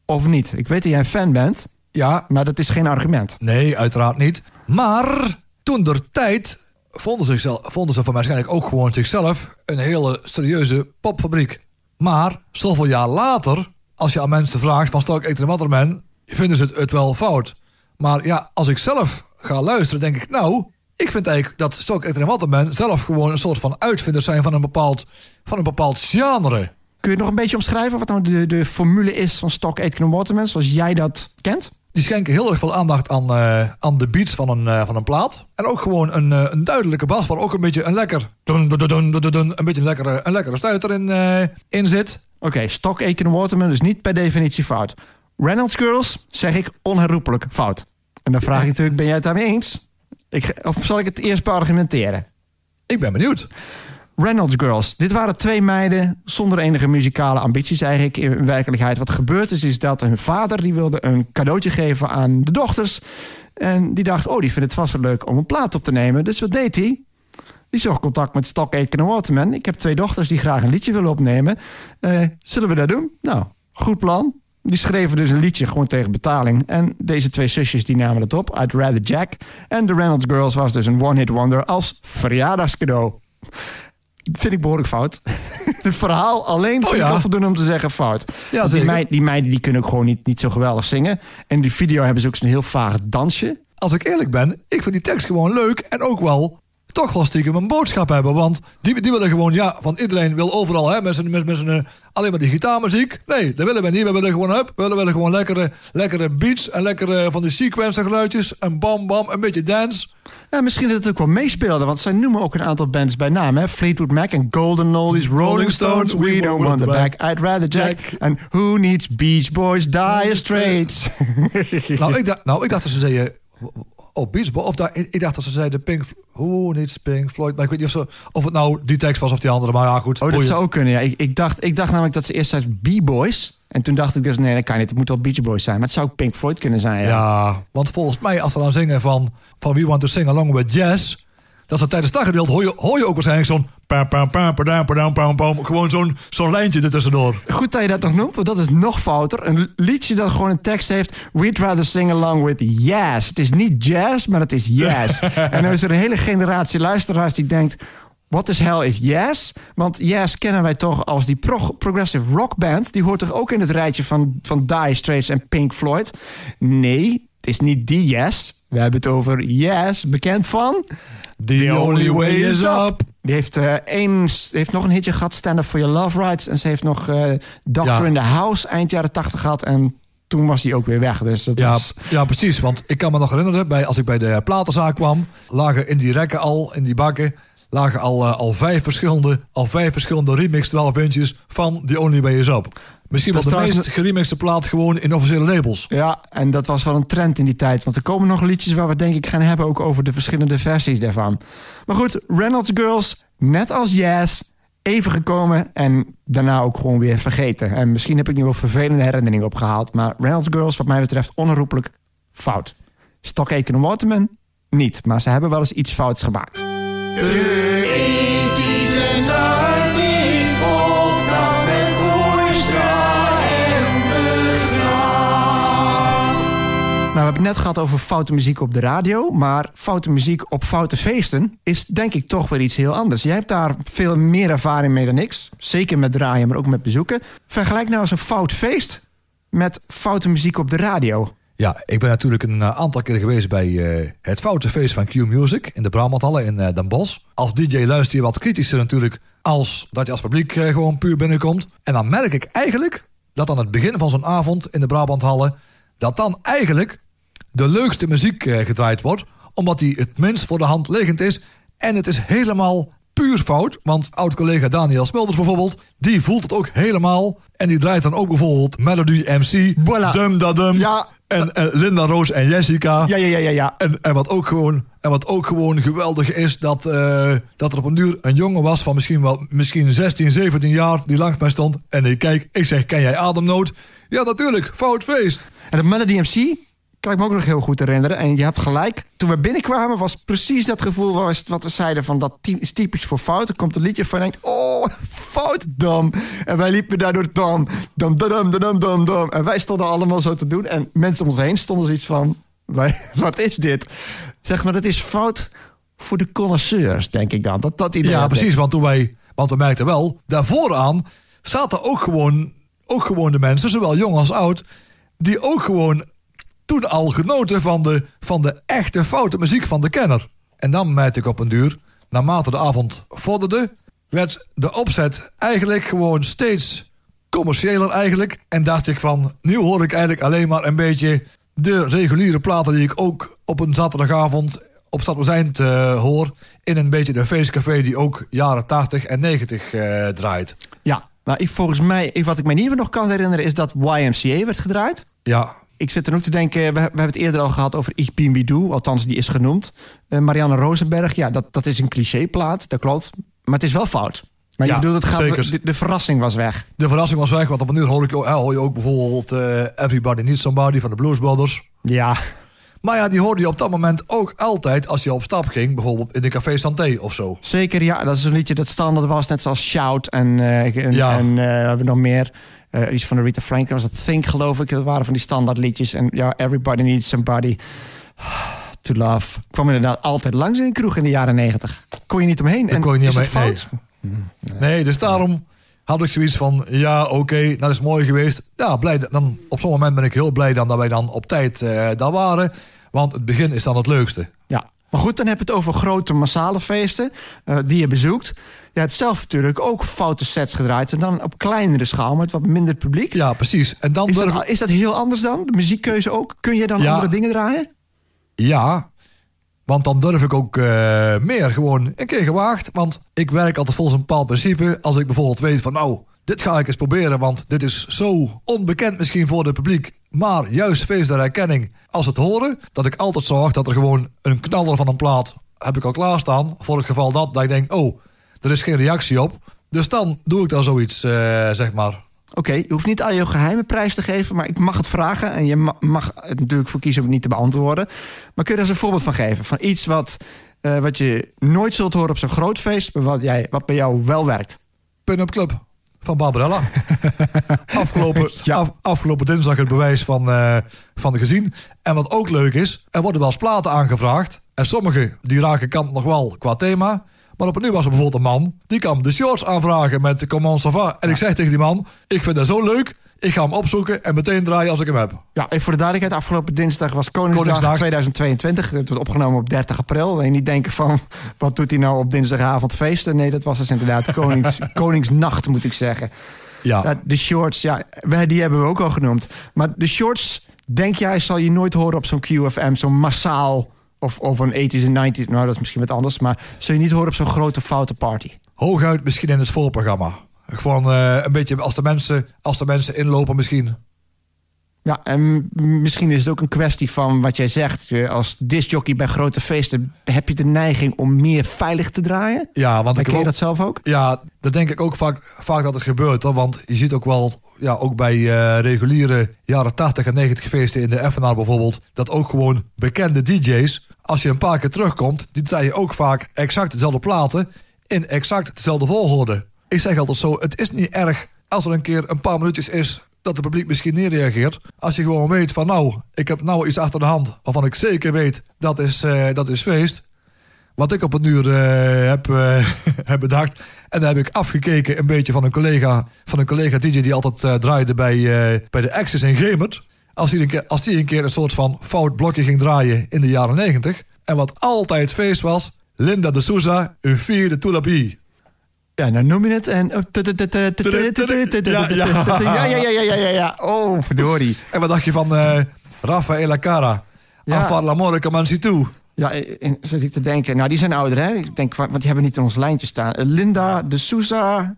A: Of niet? Ik weet dat jij een fan bent,
B: Ja,
A: maar dat is geen argument.
B: Nee, uiteraard niet. Maar toen der tijd vonden ze, zichzelf, vonden ze van waarschijnlijk ook gewoon zichzelf een hele serieuze popfabriek. Maar zoveel jaar later, als je aan mensen vraagt van Stock Aitken Waterman, vinden ze het, het wel fout. Maar ja, als ik zelf ga luisteren, denk ik nou, ik vind eigenlijk dat Stock Aitken Waterman zelf gewoon een soort van uitvinders zijn van een bepaald, van een bepaald genre.
A: Kun je nog een beetje omschrijven wat nou de, de formule is van Stock Aitken en Waterman... zoals jij dat kent?
B: Die schenken heel erg veel aandacht aan, eh, aan de beats van een, eh, van een plaat. En ook gewoon een, eh, een duidelijke bas, waar ook een beetje een lekker... Dun, dun, dun, een beetje een lekkere, een lekkere stuiter in, in zit.
A: Oké, Stock Aitken en Waterman is niet per definitie fout. Reynolds Girls zeg ik onherroepelijk fout. En dan vraag ik natuurlijk, ben jij het daarmee eens? Ik, of zal ik het eerst beargumenteren?
B: Ik ben benieuwd.
A: Reynolds Girls. Dit waren twee meiden zonder enige muzikale ambities eigenlijk in werkelijkheid. Wat gebeurd is, is dat hun vader die wilde een cadeautje geven aan de dochters. En die dacht, oh, die vindt het vast wel leuk om een plaat op te nemen. Dus wat deed hij? Die zocht contact met Stock Aitken en Waterman. Ik heb twee dochters die graag een liedje willen opnemen. Eh, zullen we dat doen? Nou, goed plan. Die schreven dus een liedje gewoon tegen betaling. En deze twee zusjes die namen het op. I'd Rather Jack. En de Reynolds Girls was dus een one-hit wonder als verjaardagscadeau. Vind ik behoorlijk fout. Het verhaal alleen vind
B: Oh ja.
A: ik voldoende om te zeggen fout.
B: Ja,
A: die, meid- die meiden die kunnen ook gewoon niet, niet zo geweldig zingen. En die video hebben ze ook zo'n heel vaag dansje.
B: Als ik eerlijk ben, ik vind die tekst gewoon leuk en ook wel toch wel stiekem een boodschap hebben. Want die, die willen gewoon, ja, van iedereen wil overal hè, met zijn, met, met zijn, eh, alleen maar die gitaarmuziek. Nee, dat willen we niet. We willen gewoon, hup, we willen, willen gewoon lekkere, lekkere beats en lekkere van die sequencer geluidjes. En bam, bam, een beetje dance.
A: Ja, misschien dat het ook wel meespeelde, want zij noemen ook een aantal bands bij naam. Hè? Fleetwood Mac en Golden Oldies, Rolling Stones, We Don't Want The Back, I'd Rather Jack.
B: Jack.
A: En Who Needs Beach Boys, Dire Straits.
B: nou, ik dacht, nou, ik dacht dat ze zeiden... Oh, Beach. Of daar, ik ik dacht dat ze zeiden Pink... Who needs Pink Floyd? Maar ik weet niet of, ze, of het nou die tekst was of die andere. Maar ja, goed.
A: Oh, dat
B: boeiend.
A: zou ook kunnen. Ja. Ik, ik, dacht, ik dacht namelijk dat ze eerst zei B-Boys. En toen dacht ik dus, nee, dat kan niet. Het moet wel Beach Boys zijn. Maar het zou ook Pink Floyd kunnen zijn. Ja.
B: Ja, want volgens mij als ze dan zingen van, van We Want To Sing Along With Jazz... dat ze tijdens dat gedeelte hoor je, hoor je ook waarschijnlijk zo'n... Gewoon zo'n zo'n lijntje ertussendoor.
A: Goed dat je dat nog noemt, want dat is nog fouter. Een liedje dat gewoon een tekst heeft. We'd rather sing along with yes. Het is niet jazz, maar het is yes. en dan is er een hele generatie luisteraars die denkt... What the hell is Yes? Want Yes kennen wij toch als die pro- progressive rock band. Die hoort toch ook in het rijtje van, van Dire Straits en Pink Floyd? Nee, het is niet die Yes. We hebben het over Yes, bekend van...
B: The only way is up.
A: Die heeft, één, heeft nog een hitje gehad, Stand Up For Your Love Rights. En ze heeft nog eh Doctor
B: Ja.
A: in the House eind jaren 80 gehad. En toen was hij ook weer weg. Dus dat
B: Ja,
A: was...
B: ja, precies. Want ik kan me nog herinneren, bij, als ik bij de platenzaak kwam, lagen in die rekken al, in die bakken, lagen al, eh, al, vijf, verschillende, al vijf verschillende remix 12 inches van The Only Way Is Up. Misschien wel de meest geremixte plaat gewoon in officiële labels.
A: Ja, en dat was wel een trend in die tijd. Want er komen nog liedjes waar we denk ik gaan hebben... ook over de verschillende versies daarvan. Maar goed, Reynolds Girls, net als Yes... even gekomen en daarna ook gewoon weer vergeten. En misschien heb ik nu wel vervelende herinneringen opgehaald... maar Reynolds Girls, wat mij betreft, onherroepelijk fout. Stock Aitken en Waterman, niet. Maar ze hebben wel eens iets fouts gemaakt. Nou, we hebben het net gehad over foute muziek op de radio. Maar foute muziek op foute feesten is denk ik toch weer iets heel anders. Jij hebt daar veel meer ervaring mee dan ik. Zeker met draaien, maar ook met bezoeken. Vergelijk nou eens een fout feest met foute muziek op de radio.
B: Ja, ik ben natuurlijk een eh, aantal keer geweest bij eh, het Foute Feest van Q Music in de Brabanthallen in eh, Den Bosch. Als DJ luister je wat kritischer natuurlijk als dat je als publiek gewoon puur binnenkomt. En dan merk ik eigenlijk dat aan het begin van zo'n avond in de Brabanthallen, dat dan eigenlijk de leukste muziek gedraaid wordt, omdat die het minst voor de hand liggend is. En het is helemaal puur fout, want oud-collega Daniel Smulders bijvoorbeeld, die voelt het ook helemaal. En die draait dan ook bijvoorbeeld Melody MC,
A: Voilà.
B: Dum Da Dum.
A: Ja.
B: En, en Linda Roos en Jessica.
A: Ja, ja, ja, ja, ja.
B: En, en, wat ook gewoon, en wat ook gewoon geweldig is, dat, eh, dat er op een duur een jongen was van misschien wel misschien 16, 17 jaar die langs mij stond. En ik kijk, ik zeg, ken jij Ademnood? Ja, natuurlijk, fout feest.
A: En de Melody MC kan ik me ook nog heel goed herinneren. En je hebt gelijk. Toen we binnenkwamen was precies dat gevoel was wat we zeiden van dat is typisch voor fout. Er komt een liedje van en denkt, oh, fout, dam. En wij liepen daardoor dam, dam, dam, dam, dam, dam, dam. En wij stonden allemaal zo te doen. En mensen om ons heen stonden zoiets van, wij, wat is dit? Zeg maar, dat is fout voor de connoisseurs, denk ik dan. Dat, dat
B: Ja, precies, want toen wij, want we merkten wel, daarvoor aan zaten ook gewoon, ook gewoon de mensen, zowel jong als oud, die ook gewoon toen al genoten van de, van de echte foute muziek van de kenner. En dan merkte ik op een duur, naarmate de avond vorderde, werd de opzet eigenlijk gewoon steeds commerciëler eigenlijk. En dacht ik van, nu hoor ik eigenlijk alleen maar een beetje de reguliere platen die ik ook op een zaterdagavond op Stad Eind eh hoor. In een beetje de feestcafé die ook jaren 80 en 90 eh, draait.
A: Ja, maar ik, volgens mij, ik- wat ik me in ieder geval nog kan herinneren... is dat YMCA werd gedraaid.
B: Ja,
A: Ik zit er ook te denken, we, we hebben het eerder al gehad over Ich bin wie du, althans die is genoemd. Eh, Marianne Rosenberg, ja, dat, dat is een clichéplaat, dat klopt. Maar het is wel fout. Maar
B: Ja,
A: je bedoelt, het gaat, de, de verrassing was weg.
B: de verrassing was weg, want op een uur hoor, ik, eh, hoor je ook bijvoorbeeld eh, Everybody Needs Somebody van de Blues Brothers.
A: Ja,
B: Maar ja, die hoorde je op dat moment ook altijd als je op stap ging, bijvoorbeeld in de Café Santé of zo.
A: zeker. Ja, dat is een liedje dat standaard was, net zoals Shout en, eh, en,
B: Ja.
A: en we hebben nog meer. Eh, iets van de Rita Franklin was het Think, geloof ik. Dat waren van die standaard liedjes. En ja, Everybody Needs Somebody to Love. Kwam inderdaad altijd langs in de kroeg in de jaren negentig. Kon je niet omheen. en
B: kon je niet
A: is het
B: omheen, nee.
A: fout?
B: Nee, dus daarom had ik zoiets van, ja, oké, dat is mooi geweest. Ja, blij, dat- dan, op zo'n moment ben ik heel blij dan dat wij dan op tijd eh, daar waren. Want het begin is dan het leukste.
A: Ja, maar goed, dan heb je het over grote massale feesten eh, die je bezoekt. Je hebt zelf natuurlijk ook foute sets gedraaid. En dan op kleinere schaal met wat minder publiek.
B: Ja, precies. En dan
A: Is dat, is dat heel anders dan? De muziekkeuze ook? Kun je dan
B: Ja.
A: andere dingen draaien?
B: Ja, want dan durf ik ook eh, meer gewoon een keer gewaagd. Want ik werk altijd volgens een bepaald principe. Als ik bijvoorbeeld weet van nou, dit ga ik eens proberen. Want dit is zo onbekend misschien voor het publiek. Maar juist feest der herkenning als het horen. Dat ik altijd zorg dat er gewoon een knaller van een plaat heb ik al klaarstaan. Voor het geval dat, dat ik denk, oh, er is geen reactie op. Dus dan doe ik daar zoiets, eh, zeg maar.
A: Oké, je hoeft niet al je geheime prijs te geven, maar ik mag het vragen. En je ma- mag het natuurlijk voor kiezen om het niet te beantwoorden. Maar kun je daar eens een voorbeeld van geven? Van iets wat, eh, wat je nooit zult horen op zo'n groot feest, maar wat, jij, wat bij jou wel werkt.
B: Pin-up Club van Barbarella. afgelopen,
A: Ja.
B: af- afgelopen dinsdag het bewijs van, eh, van gezien. En wat ook leuk is, er worden wel eens platen aangevraagd. En sommige die raken kant nog wel qua thema. Maar op een nu was er bijvoorbeeld een man. Die kwam de shorts aanvragen met de Comment ça va. En ik zeg tegen die man, ik vind dat zo leuk. Ik ga hem opzoeken en meteen draaien als ik hem heb.
A: Ja, even voor de duidelijkheid. Afgelopen dinsdag was Koningsdag,
B: Koningsdag.
A: 2022. Het wordt opgenomen op 30 april. En niet denken van, wat doet hij nou op dinsdagavond feesten? Nee, dat was dus inderdaad Konings, Koningsnacht, moet ik zeggen.
B: Ja,
A: de shorts, ja, die hebben we ook al genoemd. Maar de shorts, denk jij, zal je nooit horen op zo'n QFM, zo'n massaal... Of, of een 80s en 90s, nou dat is misschien wat anders... maar zul je niet horen op zo'n grote foute party.
B: hooguit misschien in het voorprogramma. Gewoon eh, een beetje als de, mensen, als de mensen inlopen misschien.
A: Ja, en misschien is het ook een kwestie van wat jij zegt. Als discjockey bij grote feesten heb je de neiging om meer veilig te draaien.
B: Ja, want ik
A: je
B: ook,
A: dat zelf ook?
B: Ja, dat denk ik ook vaak, vaak dat het gebeurt. Hoor. Want je ziet ook wel, ja, ook bij eh, reguliere jaren 80 en 90 feesten in de FNR bijvoorbeeld, dat ook gewoon bekende DJ's, als je een paar keer terugkomt, die draaien ook vaak exact dezelfde platen in exact dezelfde volgorde. Ik zeg altijd zo, het is niet erg als er een keer een paar minuutjes is dat het publiek misschien niet reageert. Als je gewoon weet van nou, ik heb nou iets achter de hand waarvan ik zeker weet dat is, eh, dat is feest. Wat ik op het uur eh, heb, eh, heb bedacht. En daar heb ik afgekeken een beetje van een collega, van een collega DJ die altijd draaide bij, bij de Access in Gemert. Als die, een keer, als die een keer een soort van fout blokje ging draaien in de jaren 90. En wat altijd feest was, Linda de Souza, een vierde Toulabi.
A: Ja, nou noem je het. En...
B: Ja, ja.
A: Ja, ja, ja, ja. Oh, verdorie.
B: En wat dacht je van eh Rafaela Cara?
A: Ja.
B: Afar come si tu.
A: Ja, en zit ik te denken. Nou, die zijn ouder, hè? Ik denk, want die hebben niet in ons lijntje staan. Eh, Linda de Souza.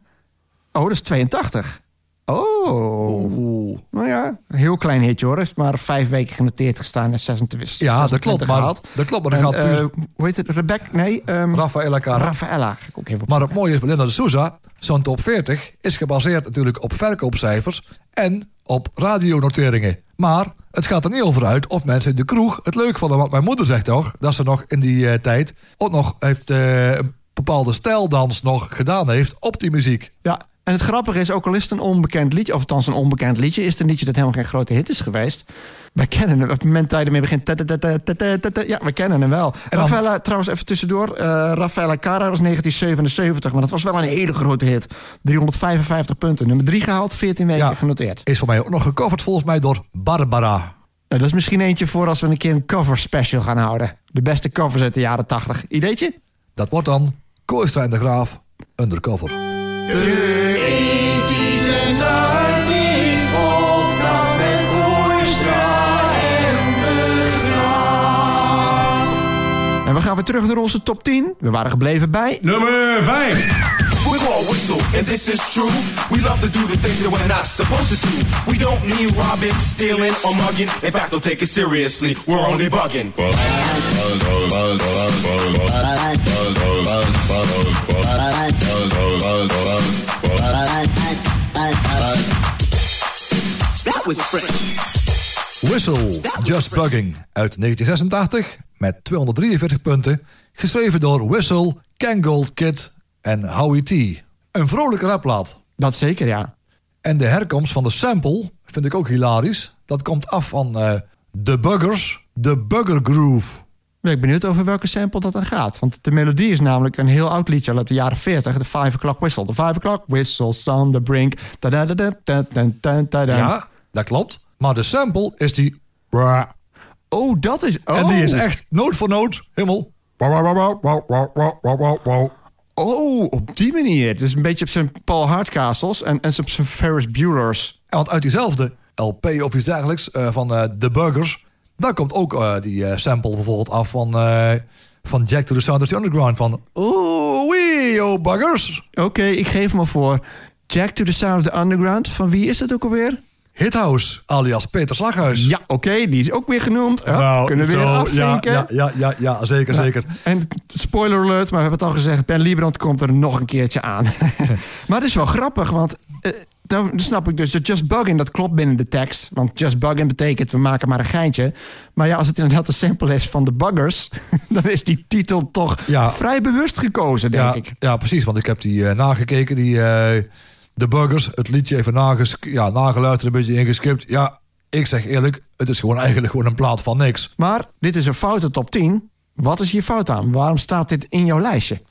A: Oh, dat is 82. Oh. Nou ja, heel klein hitje hoor. Heeft maar vijf weken genoteerd gestaan en 26
B: Ja, dat klopt. Maar,
A: gehaald.
B: dat klopt, maar dat
A: En,
B: gaat puur
A: eh, hoe heet het? Rebecca? Nee,
B: Rafaela Cara.
A: Rafaella. Ook even
B: Maar het mooie is bij Linda de Souza, zo'n top 40 is gebaseerd natuurlijk op verkoopcijfers en op radionoteringen. Maar het gaat er niet over uit of mensen in de kroeg het leuk vonden. Want mijn moeder zegt toch dat ze nog in die eh, tijd ook nog heeft, een bepaalde stijldans nog gedaan heeft op die muziek.
A: Ja, en het grappige is, ook al is het een onbekend liedje, of althans een onbekend liedje, is het een liedje dat helemaal geen grote hit is geweest. Wij kennen hem. Op het moment dat je ermee begint. Ja, we kennen hem wel.
B: En
A: Rafaela, trouwens, even tussendoor. Uh, Rafaela Cara was 1977, maar dat was wel een hele grote hit. 355 punten. Nummer 3 gehaald, 14 weken
B: ja,
A: genoteerd.
B: Is voor mij ook nog gecoverd volgens mij door Barbara.
A: Nou, dat is misschien eentje voor als we een keer een cover special gaan houden. De beste covers uit de jaren 80. Ideetje?
B: Dat wordt dan Koostra en de Graaf, Undercover.
A: En we gaan weer terug naar onze top 10. We waren gebleven bij...
D: Nummer 5.
E: We're all whistle, and this is true. We love to do the things that we're not supposed to do. We don't mean robbing, stealing, or mugging. In fact, don't take it seriously. We're only bugging. That was fresh.
B: Whistle, Just Bugging uit 1986 met 243 punten. Geschreven door Whistle, Kangold Kid en Howie T. Een vrolijke rapplaat.
A: Dat zeker, ja.
B: En de herkomst van de sample vind ik ook hilarisch. Dat komt af van eh The Buggers, The Bugger Groove
A: ben ik benieuwd over welke sample dat dan gaat. Want de melodie is namelijk een heel oud liedje uit de jaren 40. De 5 o'clock whistle. De 5 o'clock whistle, on the brink. Da -da -da
B: ja, dat klopt. Maar de sample is die...
A: Oh, dat is... Oh.
B: En die is oh. echt noot voor noot helemaal...
A: Oh, op die manier. Dus een beetje op zijn Paul Hardcastles en, en op zijn Ferris Bueller's.
B: En want uit diezelfde LP of iets dergelijks eh, van eh, The Burgers daar komt ook eh, die eh, sample bijvoorbeeld af van, eh, van Jack to the Sound of the Underground. Van oeh wee, oh buggers.
A: Oké, ik geef hem al voor. Jack to the Sound of the Underground. Van wie is dat ook alweer?
B: Hithouse, alias Peter Slaghuis.
A: Ja, oké, die is ook weer genoemd. Ja,
B: Nou,
A: kunnen we weer afvinken.
B: ja, ja, ja, ja, zeker, zeker.
A: En spoiler alert, maar we hebben het al gezegd. Ben Liebrand komt er nog een keertje aan. maar het is wel grappig, want eh, dan snap ik dus dat Just Bugging, dat klopt binnen de tekst. Want Just Bugging betekent we maken maar een geintje. Maar ja, als het inderdaad de sample is van de Buggers... dan is die titel toch
B: Ja.
A: vrij bewust gekozen, denk
B: Ja,
A: ik.
B: ja, precies, want ik heb die eh, nagekeken, die The Buggers, het liedje even nages ja, nageluisterd, een beetje ingeskipt. Ja, ik zeg eerlijk, het is gewoon eigenlijk gewoon een plaat van niks.
A: Maar dit is een foute top 10. Wat is hier fout aan? Waarom staat dit in jouw lijstje?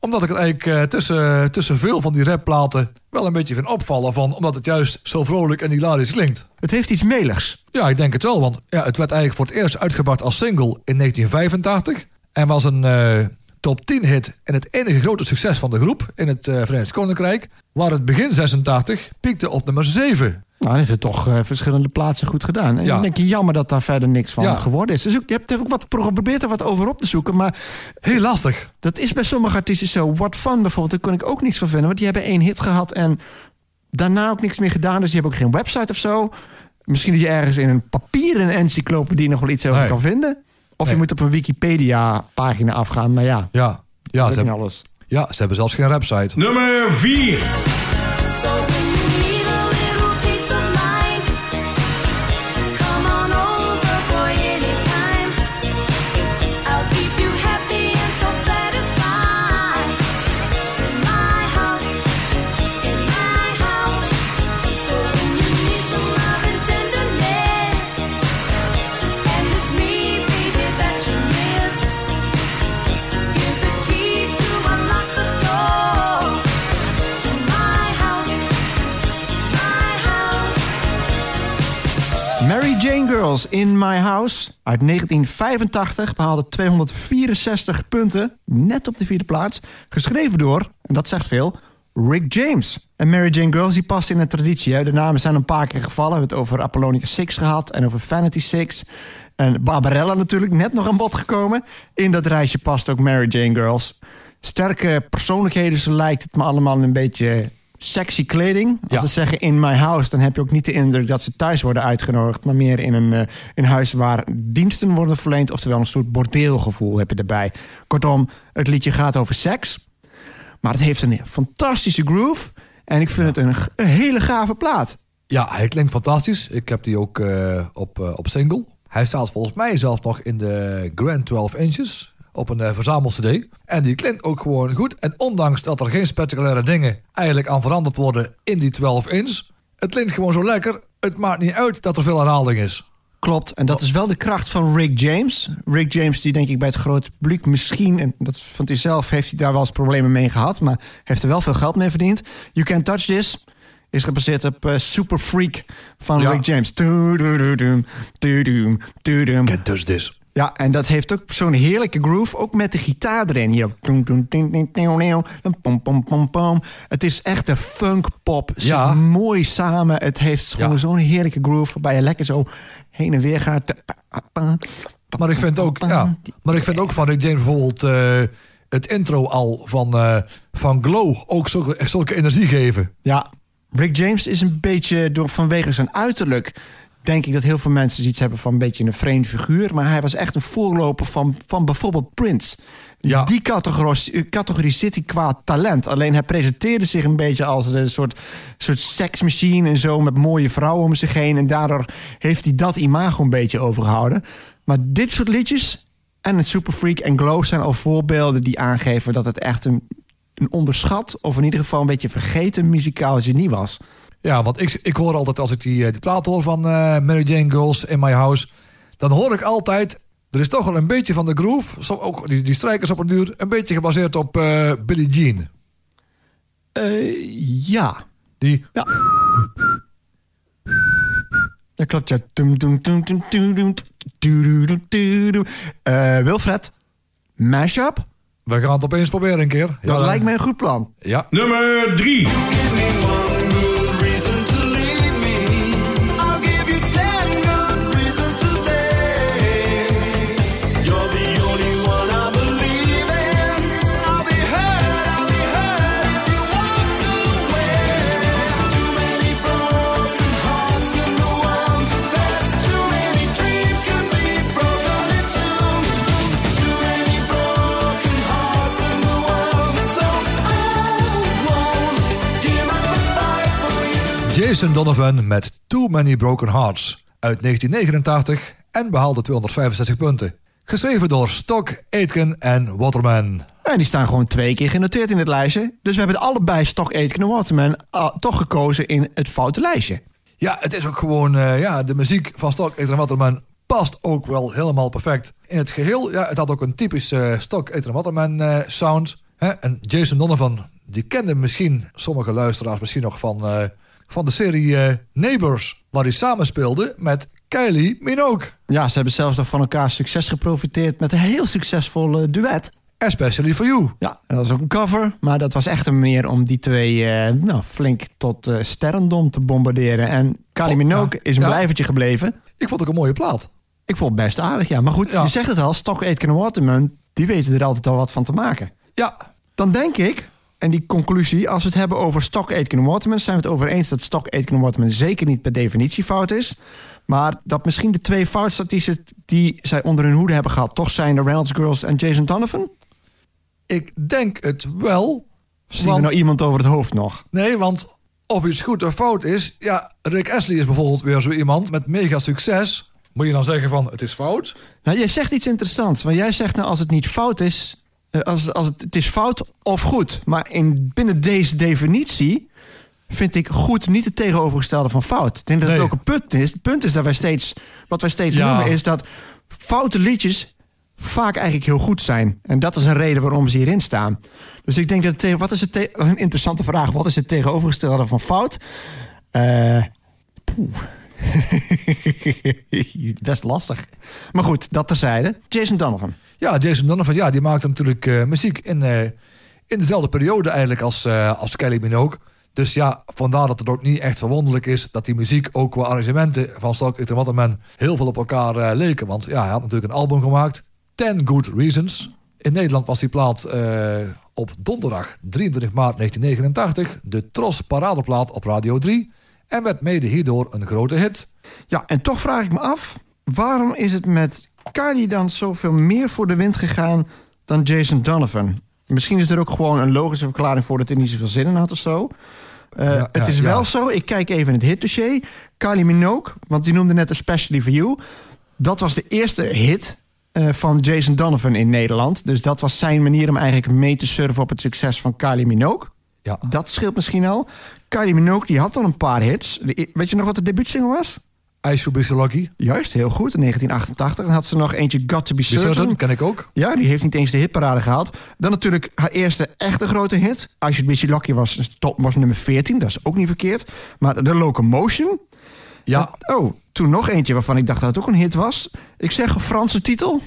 B: Omdat ik het eigenlijk eh, tussen, tussen veel van die rapplaten wel een beetje vind opvallen van. Omdat het juist zo vrolijk en hilarisch klinkt.
A: Het heeft iets meligs.
B: Ja, ik denk het wel. Want ja, het werd eigenlijk voor het eerst uitgebracht als single in 1985. En was een eh, top 10 hit en het enige grote succes van de groep in het eh, Verenigd Koninkrijk. Waar het begin 86 piekte op nummer 7.
A: Nou, dat heeft het toch eh, verschillende plaatsen goed gedaan. En
B: Ja.
A: dan denk je, jammer dat daar verder niks van
B: Ja.
A: geworden is. Dus ook, je hebt ook wat geprobeerd er wat over op te zoeken. Maar
B: Heel lastig.
A: dat is bij sommige artiesten zo. What Fun bijvoorbeeld, daar kon ik ook niks van vinden. Want die hebben één hit gehad en daarna ook niks meer gedaan. Dus die hebben ook geen website of zo. Misschien dat je ergens in een papieren encyclopedie nog wel iets over
B: Nee.
A: kan vinden. Of je moet op een Wikipedia-pagina afgaan. Maar ja,
B: Ja, ja,
A: dat
B: ze
A: is niet
B: hebben,
A: alles.
B: ja, ze hebben zelfs geen website.
D: Nummer 4.
F: In My House
A: uit 1985 behaalde 264 punten, net op de vierde plaats. Geschreven door, en dat zegt veel, Rick James. En Mary Jane Girls die past in een traditie. De namen zijn een paar keer gevallen. We hebben het over Apollonia 6 gehad en over Vanity 6. En Barbarella natuurlijk, net nog aan bod gekomen. In dat reisje past ook Mary Jane Girls. Sterke persoonlijkheden, zo lijkt het me allemaal een beetje sexy kleding. Als
B: Ja.
A: ze zeggen in my house, dan heb je ook niet de indruk dat ze thuis worden uitgenodigd, maar meer in een, eh, een huis waar diensten worden verleend, oftewel een soort bordeelgevoel heb je erbij. Kortom, het liedje gaat over seks, maar het heeft een fantastische groove en ik vind het een hele gave plaat.
B: Ja, hij klinkt fantastisch. Ik heb die ook eh, op, eh, op single. Hij staat volgens mij zelfs nog in de Grand 12 Inches op een uh, verzamel-cd. En die klinkt ook gewoon goed. En ondanks dat er geen spectaculaire dingen eigenlijk aan veranderd worden in die 12 inch, het klinkt gewoon zo lekker. Het maakt niet uit dat er veel herhaling is.
A: Klopt, en dat is wel de kracht van Rick James. Rick James, die denk ik bij het grote publiek misschien... en dat vond hij zelf, heeft hij daar wel eens problemen mee gehad... maar heeft er wel veel geld mee verdiend. You Can't Touch This is gebaseerd op eh, Super Freak van
B: Ja.
A: Rick James.
B: Can't touch this.
A: Ja, en dat heeft ook zo'n heerlijke groove, ook met de gitaar erin. Hier ook. Het is echt een funkpop. Zit
B: Ja.
A: mooi samen. Het heeft gewoon
B: Ja.
A: zo'n heerlijke groove waarbij je lekker zo heen en weer gaat.
B: Maar ik vind ook, ja, maar ik vind ook van Rick James bijvoorbeeld eh, het intro al van, eh, van Glow ook zulke, zulke energie geven.
A: Ja, Rick James is een beetje door, vanwege zijn uiterlijk. Denk ik dat heel veel mensen iets hebben van een beetje een vreemde figuur. Maar hij was echt een voorloper van, van bijvoorbeeld Prince.
B: Ja.
A: Die categorie, categorie zit hij qua talent. Alleen hij presenteerde zich een beetje als een soort, soort seksmachine en zo. Met mooie vrouwen om zich heen. En daardoor heeft hij dat imago een beetje overgehouden. Maar dit soort liedjes en het Super Freak en Glow zijn al voorbeelden die aangeven dat het echt een, een onderschat, of in ieder geval een beetje vergeten muzikaal genie was.
B: Ja, want ik, ik hoor altijd als ik die, die plaat hoor van Mary Jane Girls in My House. Dan hoor ik altijd, er is toch wel een beetje van de groove. Zo, ook die, die strijkers op een duur, een beetje gebaseerd op uh, Billie Jean.
A: Ja.
B: Die...
A: Ja. Dat klopt, ja. Uh, Wilfred, mashup?
B: We gaan het opeens proberen een keer.
A: Dat lijkt me een goed plan.
B: Ja.
D: Nummer
G: drie.
B: Jason Donovan met Too Many Broken Hearts uit 1989 en behaalde 265 punten. Geschreven door Stock, Aitken en Waterman.
A: En die staan gewoon twee keer genoteerd in het lijstje. Dus we hebben allebei Stock Aitken en Waterman ah, toch gekozen in het foute lijstje.
B: Ja, het is ook gewoon, eh, ja, de muziek van Stock, Aitken en Waterman past ook wel helemaal perfect in het geheel. Ja, het had ook een typisch eh Stock, Aitken en Waterman eh, sound. Hè? En Jason Donovan, die kenden misschien sommige luisteraars misschien nog van, eh, van de serie eh, Neighbors, waar hij samenspeelde met Kylie Minogue.
A: Ja, ze hebben zelfs nog van elkaar succes geprofiteerd met een heel succesvol eh, duet.
B: Especially for you.
A: Ja, dat was ook een cover, maar dat was echt een manier om die twee eh, nou, flink tot eh, sterrendom te bombarderen. En Kylie Minogue
B: ja.
A: is een
B: Ja.
A: blijvertje gebleven.
B: Ik vond het ook een mooie plaat.
A: Ik vond het best aardig, ja. Maar goed,
B: Ja.
A: je zegt het al, Stock Aitken en Waterman, die weten er altijd al wat van te maken.
B: Ja,
A: Dan denk ik, en die conclusie, als we het hebben over Stock Aitken en Waterman, zijn we het over eens dat Stock Aitken en Waterman zeker niet per definitie fout is. Maar dat misschien de twee foutartiesten die zij onder hun hoede hebben gehad, toch zijn de Reynolds Girls en Jason Donovan?
B: ik denk het wel.
A: Zien we
B: Want-
A: nou iemand over het hoofd nog?
B: Nee, want of iets goed of fout is... Ja, Rick Astley is bijvoorbeeld weer zo iemand met mega succes. Moet je dan zeggen van het is fout?
A: Nou, jij zegt iets interessants. Want jij zegt nou, als het niet fout is, als, als het, het is fout of goed. Maar in, binnen deze definitie vind ik goed niet het tegenovergestelde van fout. Ik denk dat
B: Nee.
A: het ook een punt is. Het punt is dat wij steeds, wat wij steeds
B: Ja.
A: noemen, is dat foute liedjes vaak eigenlijk heel goed zijn. En dat is een reden waarom ze hierin staan. Dus ik denk dat het tegen, wat is het een interessante vraag. Wat is het tegenovergestelde van fout? Eh. Best lastig. Maar goed, dat terzijde. Jason Donovan.
B: Ja, Jason Donovan, ja, die maakte natuurlijk eh, muziek in, eh, in dezelfde periode eigenlijk als, eh als Kelly Minogue. Dus ja, vandaar dat het ook niet echt verwonderlijk is dat die muziek ook qua arrangementen van Stock Aitken Waterman heel veel op elkaar leken. Want ja, hij had natuurlijk een album gemaakt, Ten Good Reasons. In Nederland was die plaat op donderdag 23 maart 1989 de Tros Paradeplaat op Radio 3 en werd mede hierdoor een grote hit.
A: Ja, en toch vraag ik me af... waarom is het met Kylie dan zoveel meer voor de wind gegaan... dan Jason Donovan? Misschien is er ook gewoon een logische verklaring voor... dat hij niet zoveel zin in had of zo. Eh,
B: Ja,
A: het is
B: ja.
A: wel zo, ik kijk even in het hitdossier. Kylie Minogue, want die noemde net Especially For You. Dat was de eerste hit eh, van Jason Donovan in Nederland. Dus dat was zijn manier om eigenlijk mee te surfen... op het succes van Kylie Minogue.
B: Ja,
A: Dat scheelt misschien al. Kylie Minogue die had al een paar hits. Weet je nog wat de debuutsingle was?
B: I Should Be So Lucky.
A: Juist, heel goed. In 1988 Dan had ze nog eentje Got To Be Certain.
B: Certain, ken ik ook.
A: Ja, die heeft niet eens de hitparade gehaald. Dan natuurlijk haar eerste echte grote hit. I Should Be So Lucky was, top, was nummer 14. Dat is ook niet verkeerd. Maar The Locomotion.
B: Ja,
A: Oh, toen nog eentje waarvan ik dacht dat het ook een hit was. Ik zeg een Franse titel.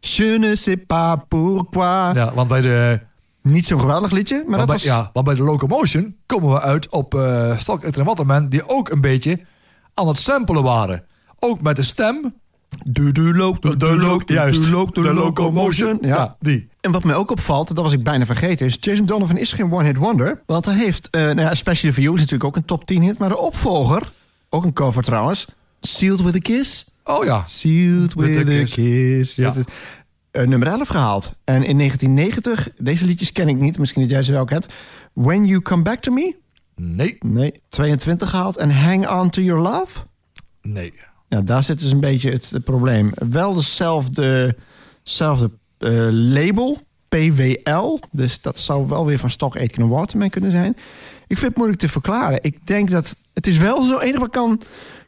A: Je ne sais pas pourquoi.
B: ja want bij de
A: Niet zo'n geweldig liedje, maar
B: Want
A: dat
B: bij,
A: was...
B: ja, want bij de Locomotion komen we uit op eh Stock Aitken en Waterman... die ook een beetje aan het samplen waren. Ook met de stem.
A: De, de, lo, de, de, lo, de,
B: Juist,
A: de, de locomotion. Ja.
B: Ja, die.
A: En wat mij ook opvalt, dat was ik bijna vergeten, is Jason Donovan is geen one-hit wonder. Want hij heeft, eh nou ja, Especially For You is natuurlijk ook een top 10 hit. Maar de opvolger, ook een cover trouwens, Sealed With A Kiss.
B: Oh ja,
A: Sealed With,
B: With a Kiss.
A: Kiss.
B: Ja.
A: Eh, nummer 11 gehaald. En in 1990, deze liedjes ken ik niet, misschien dat jij ze wel kent. When You Come Back To Me?
B: Nee,
A: Nee, 22 gehaald. En Hang On To Your Love?
B: nee.
A: Ja, daar zit dus een beetje het, het probleem. Wel dezelfde, dezelfde eh, label, PWL. Dus dat zou wel weer van Stock Aitken Waterman kunnen zijn. Ik vind het moeilijk te verklaren. Ik denk dat het is wel zo. Het enige wat ik kan,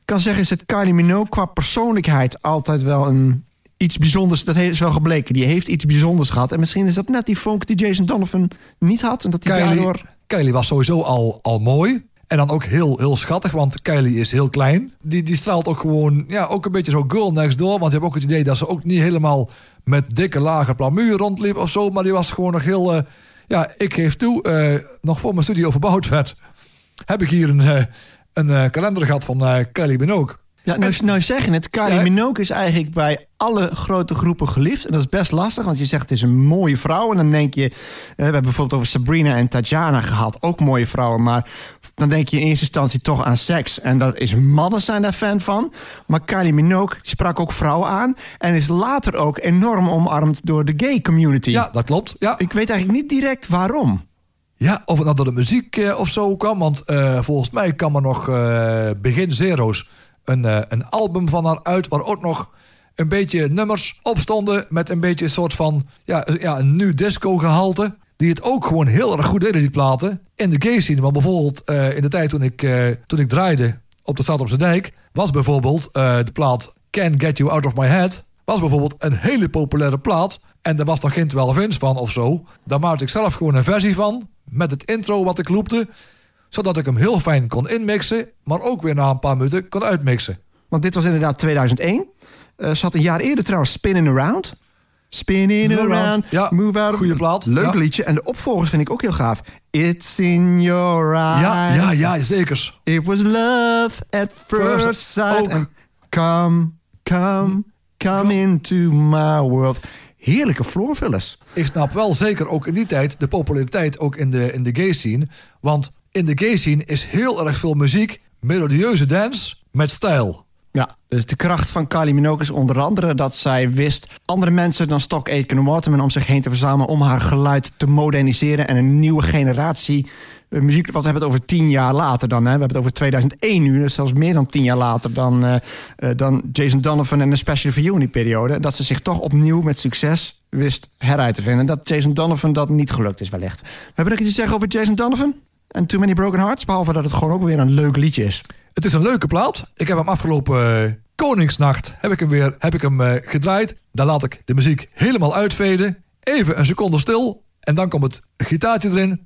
A: kan zeggen is dat Kylie Minogue qua persoonlijkheid altijd wel een iets bijzonders. Dat is wel gebleken. Die heeft iets bijzonders gehad. En misschien is dat net die funk die Jason Donovan niet had. En dat hij daardoor.
B: Kylie was sowieso al, al mooi. En dan ook heel, heel schattig, want Kylie is heel klein. Die, die straalt ook gewoon, ja, ook een beetje zo girl next door. Want je hebt ook het idee dat ze ook niet helemaal met dikke lage plamuur rondliep of zo. Maar die was gewoon nog heel, eh, ja, ik geef toe, eh, nog voor mijn studio verbouwd werd. Heb ik hier een, eh, een kalender gehad van Kylie Minogue.
A: Ja, nou, nou zeggen het, Kylie
B: Ja.
A: Minogue is eigenlijk bij alle grote groepen geliefd. En dat is best lastig, want je zegt het is een mooie vrouw. En dan denk je, eh, we hebben bijvoorbeeld over Sabrina en Tatjana gehad. Ook mooie vrouwen, maar dan denk je in eerste instantie toch aan seks. En dat is mannen zijn daar fan van. Maar Kylie Minogue sprak ook vrouwen aan. En is later ook enorm omarmd door de gay community.
B: Ja, dat klopt. Ja,
A: Ik weet eigenlijk niet direct waarom.
B: Ja, of het nou door de muziek eh, of zo kwam. Want eh, volgens mij kwam er nog eh, begin zero's een, eh, een album van haar uit... waar ook nog een beetje nummers op stonden... met een beetje een soort van ja, eh, ja, een nu disco gehalte... die het ook gewoon heel erg goed deden, die platen. In de gay scene, want bijvoorbeeld eh, in de tijd toen ik, toen ik draaide... op de stad op z'n dijk... was bijvoorbeeld de plaat Can't Get You Out of My Head... was bijvoorbeeld een hele populaire plaat. En er was nog geen 12 inch van of zo. Daar maakte ik zelf gewoon een versie van. Met het intro wat ik loopte. Zodat ik hem heel fijn kon inmixen. Maar ook weer na een paar minuten kon uitmixen.
A: Want dit was inderdaad 2001. Eh ze had een jaar eerder trouwens Spinning Around. Spinning
B: Around.
A: Around.
B: Ja,
A: Move out of-
B: goeie plaat.
A: Leuk
B: Ja.
A: liedje. En de opvolgers vind ik ook heel gaaf. It's in your eyes.
B: Ja, ja, ja, zeker.
A: It was love at first
B: First,
A: sight. come, come, come into my world. Heerlijke floorfillers.
B: Ik snap wel zeker ook in die tijd de populariteit ook in de, in de gay scene. Want in de gay scene is heel erg veel muziek, melodieuze dance met stijl.
A: Ja, dus de kracht van Kylie Minogue is onder andere dat zij wist andere mensen dan Stock Aitken en Waterman om zich heen te verzamelen om haar geluid te moderniseren en een nieuwe generatie eh, muziek. Wat we hebben het over tien jaar later dan. Hè? We hebben het over 2001 nu, dus zelfs meer dan tien jaar later dan, eh, eh, dan Jason Donovan en de Special for die periode. Dat ze zich toch opnieuw met succes wist heruit te vinden. Dat Jason Donovan dat niet gelukt is wellicht. We hebben nog iets te zeggen over Jason Donovan en Too Many Broken Hearts, behalve dat het gewoon ook weer een leuk liedje is.
B: Het is een leuke plaat. Ik heb hem afgelopen eh, Koningsnacht heb ik hem weer heb ik hem, eh, gedraaid. Dan laat ik de muziek helemaal uitveden. Even een seconde stil. En dan komt het gitaartje erin.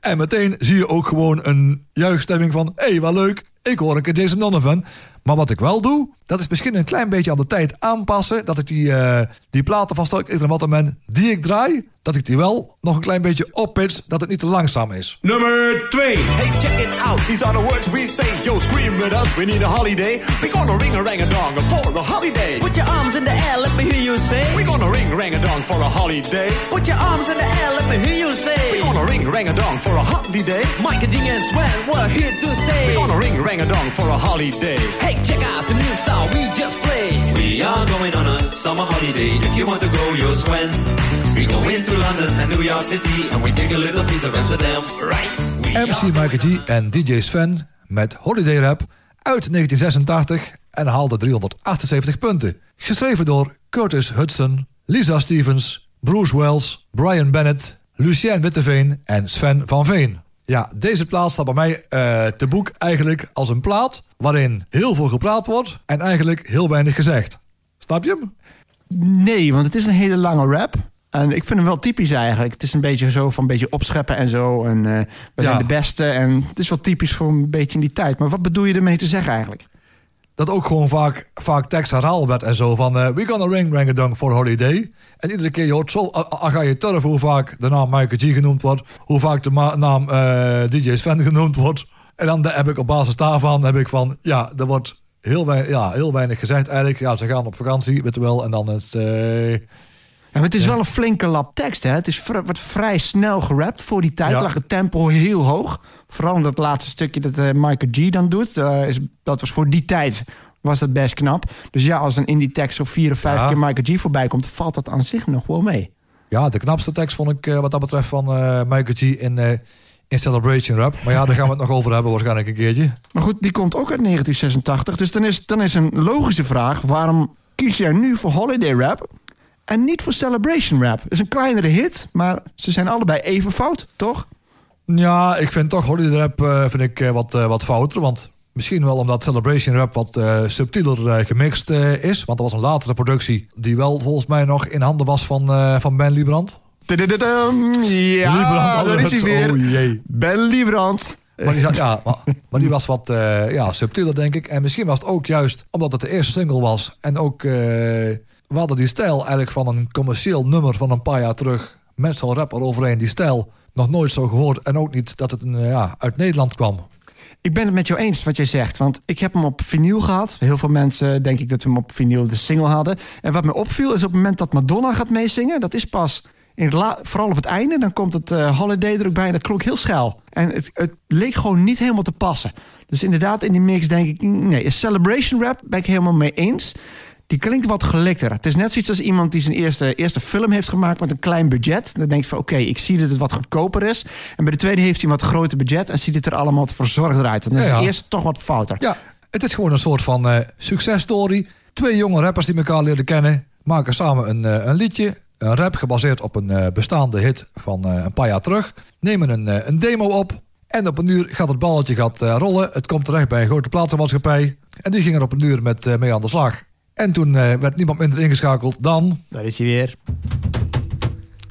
B: En meteen zie je ook gewoon een juichstemming van... hé, hey, wat leuk, ik hoor een keer Jason Donovan. Maar wat ik wel doe, dat is misschien een klein beetje aan de tijd aanpassen. Dat ik die, eh die platen van Stock Aitken Waterman die ik draai... dat ik die wel nog een klein beetje oppits, dat het niet te langzaam is.
D: Nummer 2.
H: Hey, check it out. These are the words we say. Yo, scream with us. We need a holiday. We gonna ring a rang a dong for a holiday.
C: Put your arms in the air, let me hear you say.
H: We gonna ring rang a dong for a holiday.
C: Put your arms in the air, let me hear you say.
H: We gonna ring rang a dong for a holiday.
C: Mike and Ding and Sven, we're here to stay.
H: We gonna ring rang a dong for a holiday.
C: Hey, check out the new style we just played.
I: We are going on a summer holiday. If you want to go, you'll swim. We go into London and New York City, and we take a little piece of Amsterdam, right? We
B: MC Michael G en DJ Sven met Holiday Rap uit 1986 en haalde 378 punten. Geschreven door Curtis Hudson, Lisa Stevens, Bruce Wells, Brian Bennett, Lucien Witteveen en Sven van Veen. Ja, deze plaat staat bij mij eh, te boek eigenlijk als een plaat waarin heel veel gepraat wordt en eigenlijk heel weinig gezegd. Snap je hem?
A: Nee, want het is een hele lange rap. En ik vind hem wel typisch eigenlijk. Het is een beetje zo van een beetje opscheppen en zo. En eh we zijn de beste. En het is wel typisch voor een beetje in die tijd. Maar wat bedoel je ermee te zeggen eigenlijk?
B: Dat ook gewoon vaak, vaak tekst herhaald werd en zo. Van, eh we gonna ring ring a dong for holiday. En iedere keer je hoort zo, ga je turf hoe vaak de naam Michael G genoemd wordt. Hoe vaak de naam eh, DJ Sven genoemd wordt. En dan heb ik op basis daarvan, heb ik van, ja, er wordt heel, weinig, ja, heel weinig gezegd eigenlijk. Ja, ze gaan op vakantie, weet je wel. En dan is
A: Ja, maar het is wel een flinke lap tekst. Hè? Het is vr- wordt vrij snel gerapt. Voor die tijd lag het tempo heel hoog. Vooral in dat laatste stukje dat eh, Michael G dan doet. Eh, is, dat was voor die tijd was dat best knap. Dus ja, als een in die tekst zo vier of vijf keer Michael G voorbij komt... valt dat aan zich nog wel mee.
B: ja, de knapste tekst vond ik eh, wat dat betreft van Michael G in, in Celebration Rap. Maar ja, daar gaan we het nog over hebben waarschijnlijk een keertje.
A: Maar goed, die komt ook uit 1986. Dus dan is, dan is een logische vraag... waarom kies jij nu voor Holiday Rap... en niet voor Celebration Rap? Het is een kleinere hit, maar ze zijn allebei even fout, toch?
B: Ja, ik vind toch Holiday Rap eh, vind ik, eh, wat, eh, wat fouter. Want misschien wel omdat Celebration Rap wat subtieler gemixt is. Want dat was een latere productie die wel volgens mij nog in handen was van, van Ben Liebrand.
A: Tudududum. Ja,
B: Liebrand,
A: daar is hij weer.
B: Oh.
A: Ben Liebrand.
B: Maar die, zat, ja, maar, maar die was wat ja, subtieler, denk ik. En misschien was het ook juist omdat het de eerste single was. En ook, we hadden die stijl eigenlijk van een commercieel nummer van een paar jaar terug. Met zo'n rap eroverheen. Die stijl nog nooit zo gehoord. En ook niet dat het eh, ja, uit Nederland kwam.
A: Ik ben het met jou eens wat jij zegt. Want ik heb hem op vinyl gehad. Heel veel mensen denk ik dat we hem op vinyl de single hadden. En wat me opviel is op het moment dat Madonna gaat meezingen. Dat is pas in vooral op het einde. Dan komt het eh, Holiday ook bij en dat klonk heel schel. En het, het leek gewoon niet helemaal te passen. Dus inderdaad in die mix denk ik... Nee, een celebration rap ben ik helemaal mee eens. Die klinkt wat gelikter. Het is net zoiets als iemand die zijn eerste, eerste film heeft gemaakt met een klein budget. Dan denk je van oké, ik zie dat het wat goedkoper is. En bij de tweede heeft hij een wat groter budget en ziet het er allemaal wat verzorgder uit. Dan is
B: Ja, ja.
A: de eerste toch wat fouter.
B: Ja, het is gewoon een soort van eh successtory. Twee jonge rappers die elkaar leren kennen, maken samen een, eh, een liedje. Een rap gebaseerd op een eh, bestaande hit van een paar jaar terug. Nemen een, een demo op. En op een uur gaat het balletje gaat, rollen. Het komt terecht bij een grote platenmaatschappij. En die ging er op een uur met, mee aan de slag. En toen eh, werd niemand minder ingeschakeld dan
A: Daar is hij weer.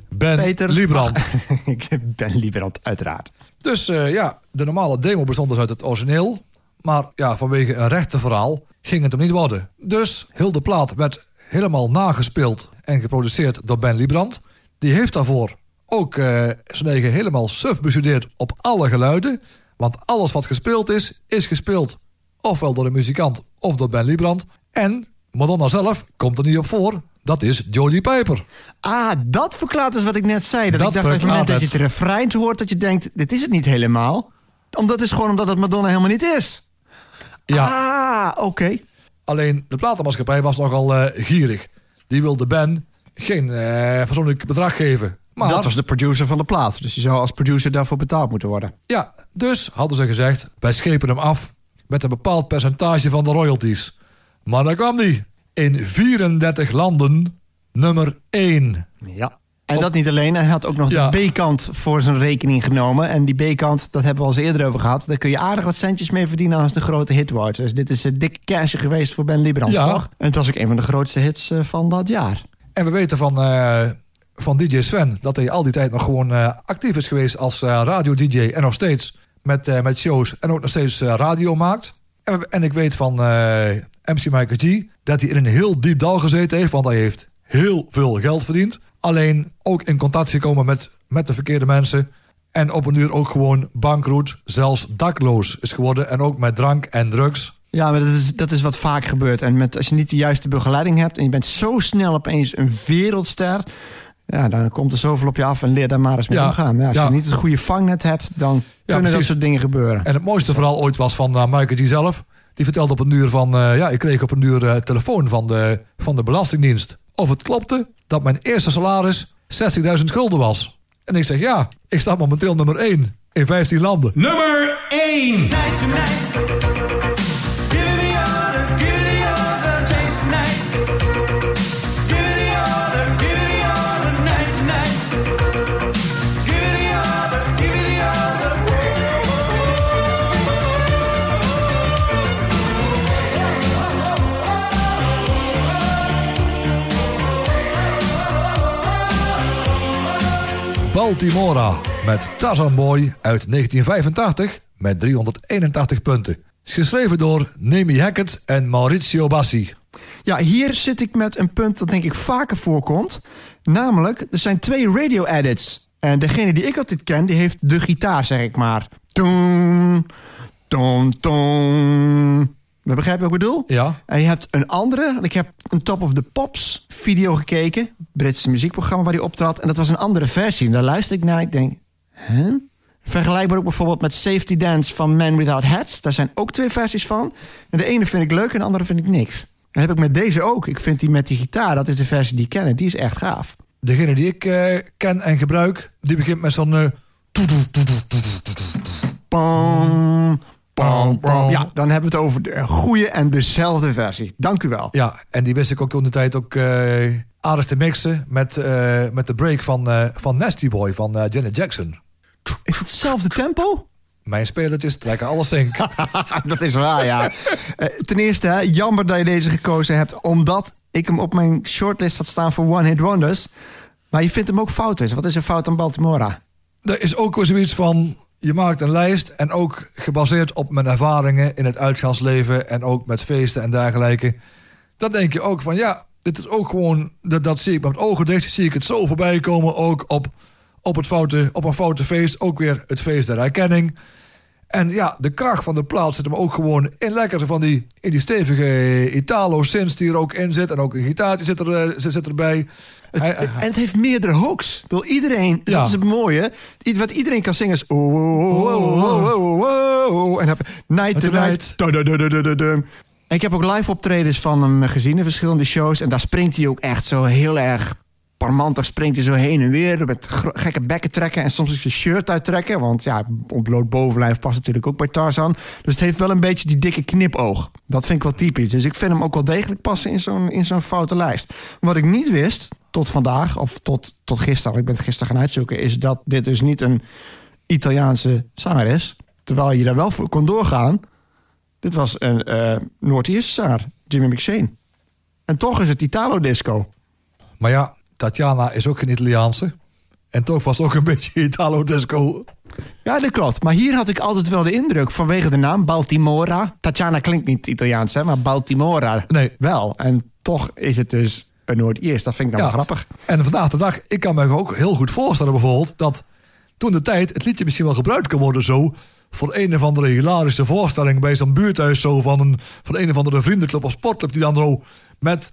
B: Ben
A: Peter.
B: Liebrand.
A: Ik ben Lieberand, uiteraard.
B: Dus eh, ja, de normale demo bestond dus uit het origineel. Maar ja, vanwege een rechtenverhaal ging het hem niet worden. Dus heel de plaat werd helemaal nagespeeld en geproduceerd door Ben Liebrand. Die heeft daarvoor ook eh, zijn eigen helemaal suf bestudeerd op alle geluiden. Want alles wat gespeeld is, is gespeeld. Ofwel door de muzikant of door Ben Liebrand. En Madonna zelf komt er niet op voor. Dat is Jodie Piper.
A: Ah, dat verklaart dus wat ik net zei. Dat,
B: Dat
A: ik dacht dat het moment dat je het refrein hoort... dat je denkt, dit is het niet helemaal. Omdat is gewoon omdat het Madonna helemaal niet is.
B: Ja.
A: Ah, oké.
B: Alleen de platenmaatschappij was nogal eh, gierig. Die wilde Ben geen fatsoenlijk bedrag geven. Maar
A: Dat was de producer van de plaat. Dus je zou als producer daarvoor betaald moeten worden.
B: ja, dus hadden ze gezegd: wij schepen hem af met een bepaald percentage van de royalties. Maar daar kwam die. In 34 landen nummer 1.
A: Ja. En dat niet alleen, hij had ook nog
B: Ja.
A: de B-kant voor zijn rekening genomen. En die B-kant, dat hebben we al eens eerder over gehad. Daar kun je aardig wat centjes mee verdienen als de grote hit wordt. Dus dit is een dikke cash geweest voor Ben Liebrand,
B: Ja.
A: toch? En het was ook een van de grootste hits eh, van dat jaar.
B: En we weten van, eh, van DJ Sven dat hij al die tijd nog gewoon eh, actief is geweest als radio-DJ. En nog steeds met, met shows en ook nog steeds radio maakt. En, en ik weet van MC Michael G dat hij in een heel diep dal gezeten heeft. Want hij heeft heel veel geld verdiend. Alleen ook in contact gekomen met, met de verkeerde mensen. En op een uur ook gewoon bankroet, zelfs dakloos is geworden. En ook met drank en drugs.
A: Ja, maar dat is, dat is wat vaak gebeurt. En met, als je niet de juiste begeleiding hebt... en je bent zo snel opeens een wereldster... Ja, dan komt er zoveel op je af en leer daar maar eens mee
B: Ja.
A: omgaan. Ja, als
B: Ja.
A: je niet het goede vangnet hebt, dan kunnen dat soort dingen gebeuren.
B: En het mooiste verhaal ooit was van uh, Michael G zelf. Die vertelde op een uur van... eh, ja, ik kreeg op een uur eh, telefoon van de, van de Belastingdienst. Of het klopte dat mijn eerste salaris 60.000 gulden was. En ik zeg ja, ik sta momenteel nummer 1 in 15 landen.
D: Nummer 1.
B: Baltimora met Tarzan Boy uit 1985 met 381 punten. Geschreven door Nemi Hackett en Maurizio Bassi.
A: Ja, hier zit ik met een punt dat denk ik vaker voorkomt. Namelijk, er zijn twee radio-edits. En degene die ik altijd ken, die heeft de gitaar, zeg ik maar. Toon, toon, We begrijpen wat ik bedoel?
B: Ja.
A: En je hebt een andere. Ik heb een Top of the Pops video gekeken. Britse muziekprogramma waar die optrad. En dat was een andere versie. En daar luister ik naar. Ik denk, hè? Vergelijkbaar ook bijvoorbeeld met Safety Dance van Man Without Hats. Daar zijn ook twee versies van. En de ene vind ik leuk en de andere vind ik niks. En dat heb ik met deze ook. Ik vind die met die gitaar, dat is de versie die ik ken. En die is echt gaaf.
B: Degene die ik eh, ken en gebruik, die begint met zo'n... eh,
A: Ja, dan hebben we het over de goede en dezelfde versie. Dank u wel.
B: Ja, en die wist ik ook toen de tijd ook eh, aardig te mixen met, eh, met de break van, eh, van Nasty Boy van Janet Jackson.
A: Is het hetzelfde tempo?
B: Mijn spelertjes trekken alles zink.
A: dat is waar, ja. Ten eerste, hè, jammer dat je deze gekozen hebt, omdat ik hem op mijn shortlist had staan voor One Hit Wonders. Maar je vindt hem ook fout is. Wat is er fout aan Baltimora?
B: Er is ook weer zoiets van, je maakt een lijst en ook gebaseerd op mijn ervaringen in het uitgaansleven en ook met feesten en dergelijke. Dan denk je ook van, ja, dit is ook gewoon, dat, dat zie ik met ogen dicht, zie ik het zo voorbij komen, ook op, op, het foute, op een foute feest, ook weer het feest der herkenning. En ja, de kracht van de plaat zit hem ook gewoon in lekker van die, in die stevige Italo-synths die er ook in zit. En ook een gitaartje zit, er, eh, zit erbij.
A: Het,
B: Hij- hij-
A: en het heeft meerdere hooks. Bedoel, iedereen,
B: Ja.
A: dat is het mooie. Wat iedereen kan zingen is... Oh, oh, oh. En heb Night to
B: Night.
A: En ik heb ook live optredens van hem gezien in verschillende shows. En daar springt hij ook echt zo heel erg parmantig. Springt hij zo heen en weer met gekke bekken trekken. En soms zijn shirt uittrekken. Want ja, ontbloot bovenlijf past natuurlijk ook bij Tarzan. Dus het heeft wel een beetje die dikke knipoog. Dat vind ik wel typisch. Dus ik vind hem ook wel degelijk passen in zo'n, in zo'n foute lijst. Wat ik niet wist, tot vandaag, of tot, tot gisteren, ik ben het gisteren gaan uitzoeken, is dat dit dus niet een Italiaanse zanger is. Terwijl je daar wel voor kon doorgaan. Dit was een eh Noord-Ierse zanger, Jimmy McShane. En toch is het Italo Disco.
B: Maar ja, Tatjana is ook geen Italiaanse. En toch was het ook een beetje Italo-disco.
A: Ja, dat klopt. Maar hier had ik altijd wel de indruk vanwege de naam Baltimora. Tatjana klinkt niet Italiaans, hè, maar Baltimora
B: Nee.
A: wel. En toch is het dus een Noord-Iers. Dat vind ik dan
B: Ja.
A: wel grappig.
B: En vandaag de dag, ik kan me ook heel goed voorstellen bijvoorbeeld... dat toen de tijd het liedje misschien wel gebruikt kan worden zo... voor een of andere hilarische voorstelling bij zo'n buurthuis... Zo van, een, van een of andere vriendenclub of sportclub... die dan zo met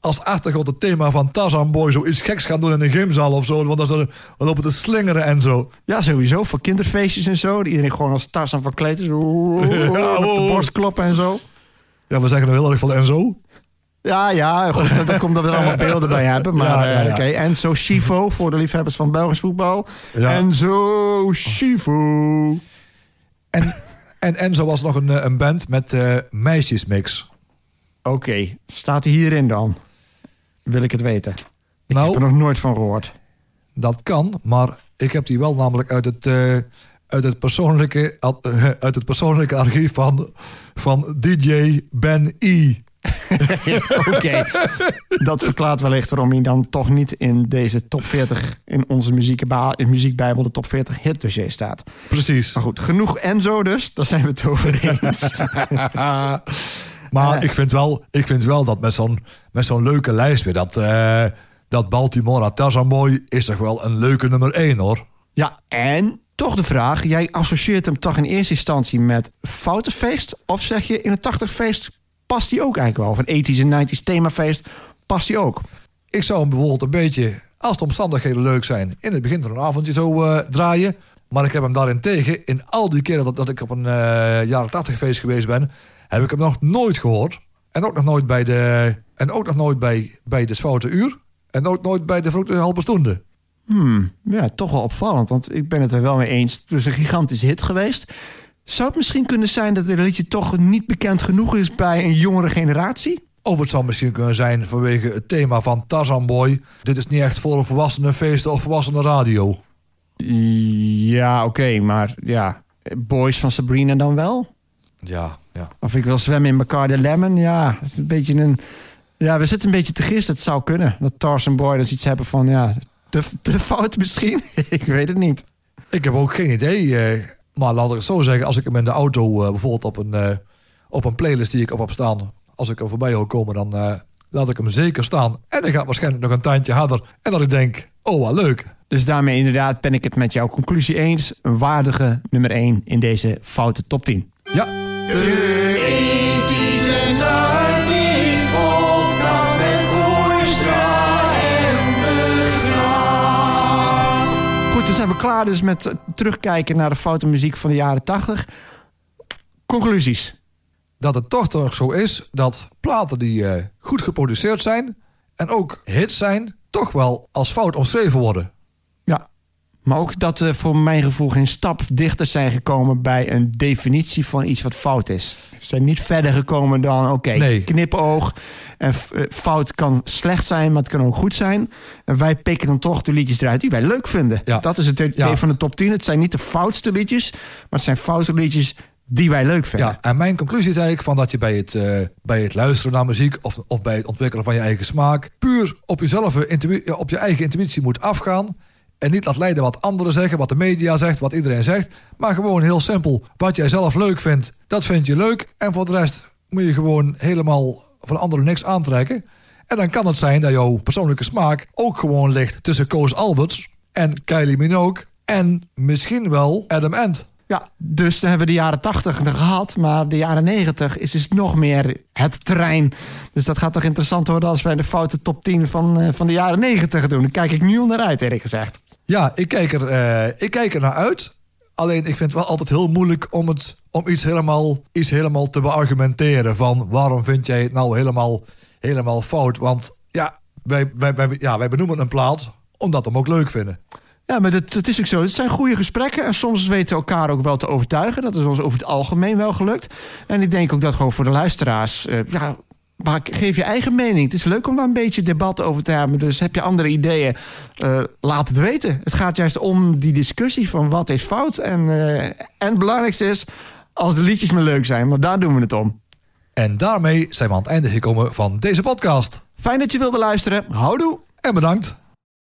B: als achtergrond het thema van Tarzan Boy... zoiets geks gaan doen in een gymzaal of zo. Want dan lopen te slingeren en zo.
A: Ja, sowieso. Voor kinderfeestjes en zo. Dat Iedereen gewoon als Tarzan verkleed is. Oeh,
B: Ja,
A: op de borst kloppen en zo.
B: Ja, we zeggen er heel erg van en zo.
A: Ja, ja, goed. Daar komt dat we er allemaal beelden bij hebben. Maar
B: Ja, ja,
A: eh,
B: ja.
A: En zo Chivo voor de liefhebbers van Belgisch voetbal. En zo Chivo.
B: En, en Enzo was nog een, eh, een band met eh, meisjesmix.
A: Oké, staat hij hierin dan? Wil ik het weten. Ik
B: Nou.
A: heb er nog nooit van gehoord.
B: Dat kan, maar ik heb die wel namelijk uit het, eh, uit het, persoonlijke, eh, uit het persoonlijke archief van, van DJ Ben E.
A: Oké, dat verklaart wellicht waarom hij dan toch niet in deze top 40... in onze in muziekbijbel de top 40 hit dossier staat.
B: Precies.
A: Maar goed, genoeg Enzo dus. Daar zijn we het over eens.
B: Maar ik, vind wel, ik vind wel dat met zo'n, met zo'n leuke lijst weer... dat, eh, dat Baltimore Tarzan Boy is toch wel een leuke nummer 1 hoor.
A: ja, en toch de vraag. Jij associeert hem toch in eerste instantie met Foutenfeest? Of zeg je in het 80-feest past hij ook eigenlijk wel? Of een 80s en 90s themafeest past hij ook?
B: Ik zou hem bijvoorbeeld een beetje, als de omstandigheden leuk zijn... in het begin van een avondje zo eh, draaien. Maar ik heb hem daarentegen, in al die keren dat, dat ik op een eh, jaren 80 feest geweest ben... heb ik hem nog nooit gehoord. En ook nog nooit bij de, en ook nog nooit bij, bij de Foute Uur. En ook nooit bij de Vroege Halve Stoende.
A: Hmm, ja, toch wel opvallend. Want ik ben het er wel mee eens. Het is een gigantische hit geweest. Zou het misschien kunnen zijn dat dit liedje toch niet bekend genoeg is bij een jongere generatie?
B: Of het zou misschien kunnen zijn vanwege het thema van Tarzan Boy. Dit is niet echt voor een volwassene feesten of volwassene radio.
A: Ja, oké, maar ja. Boys van Sabrina dan wel?
B: Ja, ja.
A: Of ik wil zwemmen in Bacardi Lemon? Ja, het is een beetje een... Ja, we zitten een beetje te gist. Het zou kunnen. Dat Tarzan Boy dus iets hebben van, ja, te, te fout misschien. ik weet het niet.
B: Ik heb ook geen idee. eh, maar laat ik het zo zeggen, als ik hem in de auto eh, bijvoorbeeld op een, eh, op een playlist die ik op heb staan, als ik er voorbij hoor komen, dan eh, laat ik hem zeker staan. En dan gaat waarschijnlijk nog een tandje harder. En dat ik denk, oh wat leuk.
A: Dus daarmee inderdaad ben ik het met jouw conclusie eens. Een waardige nummer 1 in deze foute top 10.
B: Ja,
A: Goed, dan zijn we klaar dus met terugkijken naar de foute muziek van de jaren 80. Conclusies.
B: dat het toch toch zo is dat platen die eh, goed geproduceerd zijn en ook hits zijn, toch wel als fout omschreven worden.
A: Maar ook dat we voor mijn gevoel geen stap dichter zijn gekomen bij een definitie van iets wat fout is. Ze zijn niet verder gekomen dan, oké,
B: Nee.
A: knipoog. En eh, fout kan slecht zijn, maar het kan ook goed zijn. En wij pikken dan toch de liedjes eruit die wij leuk vinden.
B: Ja.
A: Dat is het idee
B: Ja.
A: van de top 10. Het zijn niet de foutste liedjes, maar het zijn foute liedjes die wij leuk vinden.
B: Ja, en mijn conclusie is eigenlijk van dat je bij het, eh, bij het luisteren naar muziek of, of bij het ontwikkelen van je eigen smaak puur op jezelf, eh, op je eigen intuïtie moet afgaan. En niet laat leiden wat anderen zeggen, wat de media zegt, wat iedereen zegt. Maar gewoon heel simpel. Wat jij zelf leuk vindt, dat vind je leuk. En voor de rest moet je gewoon helemaal van anderen niks aantrekken. En dan kan het zijn dat jouw persoonlijke smaak ook gewoon ligt tussen Koos Alberts en Kylie Minogue. En misschien wel Adam Ant.
A: Ja, dus dan hebben we de jaren 80 er gehad, maar de jaren 90 is dus nog meer het terrein. Dus dat gaat toch interessant worden als wij de foute top 10 van, eh, van de jaren 90 doen. Daar kijk ik nu al naar uit, eerlijk gezegd.
B: Ja, ik kijk, er, eh, ik kijk er naar uit. Alleen ik vind het wel altijd heel moeilijk om, het, om iets, helemaal, iets helemaal te beargumenteren. Van waarom vind jij het nou helemaal, helemaal fout? Want ja wij, wij, wij, ja, wij benoemen een plaat omdat we hem ook leuk vinden.
A: Ja, maar dat, dat is ook zo. Het zijn goede gesprekken en soms weten we elkaar ook wel te overtuigen. Dat is ons over het algemeen wel gelukt. En ik denk ook dat gewoon voor de luisteraars... eh, ja, maar geef je eigen mening. Het is leuk om daar een beetje debat over te hebben. Dus heb je andere ideeën, eh, laat het weten. Het gaat juist om die discussie van wat is fout. En, eh, en het belangrijkste is, als de liedjes maar leuk zijn. Want daar doen we het om.
B: En daarmee zijn we aan het einde gekomen van deze podcast.
A: Fijn dat je wilde luisteren. Houdoe!
B: En bedankt.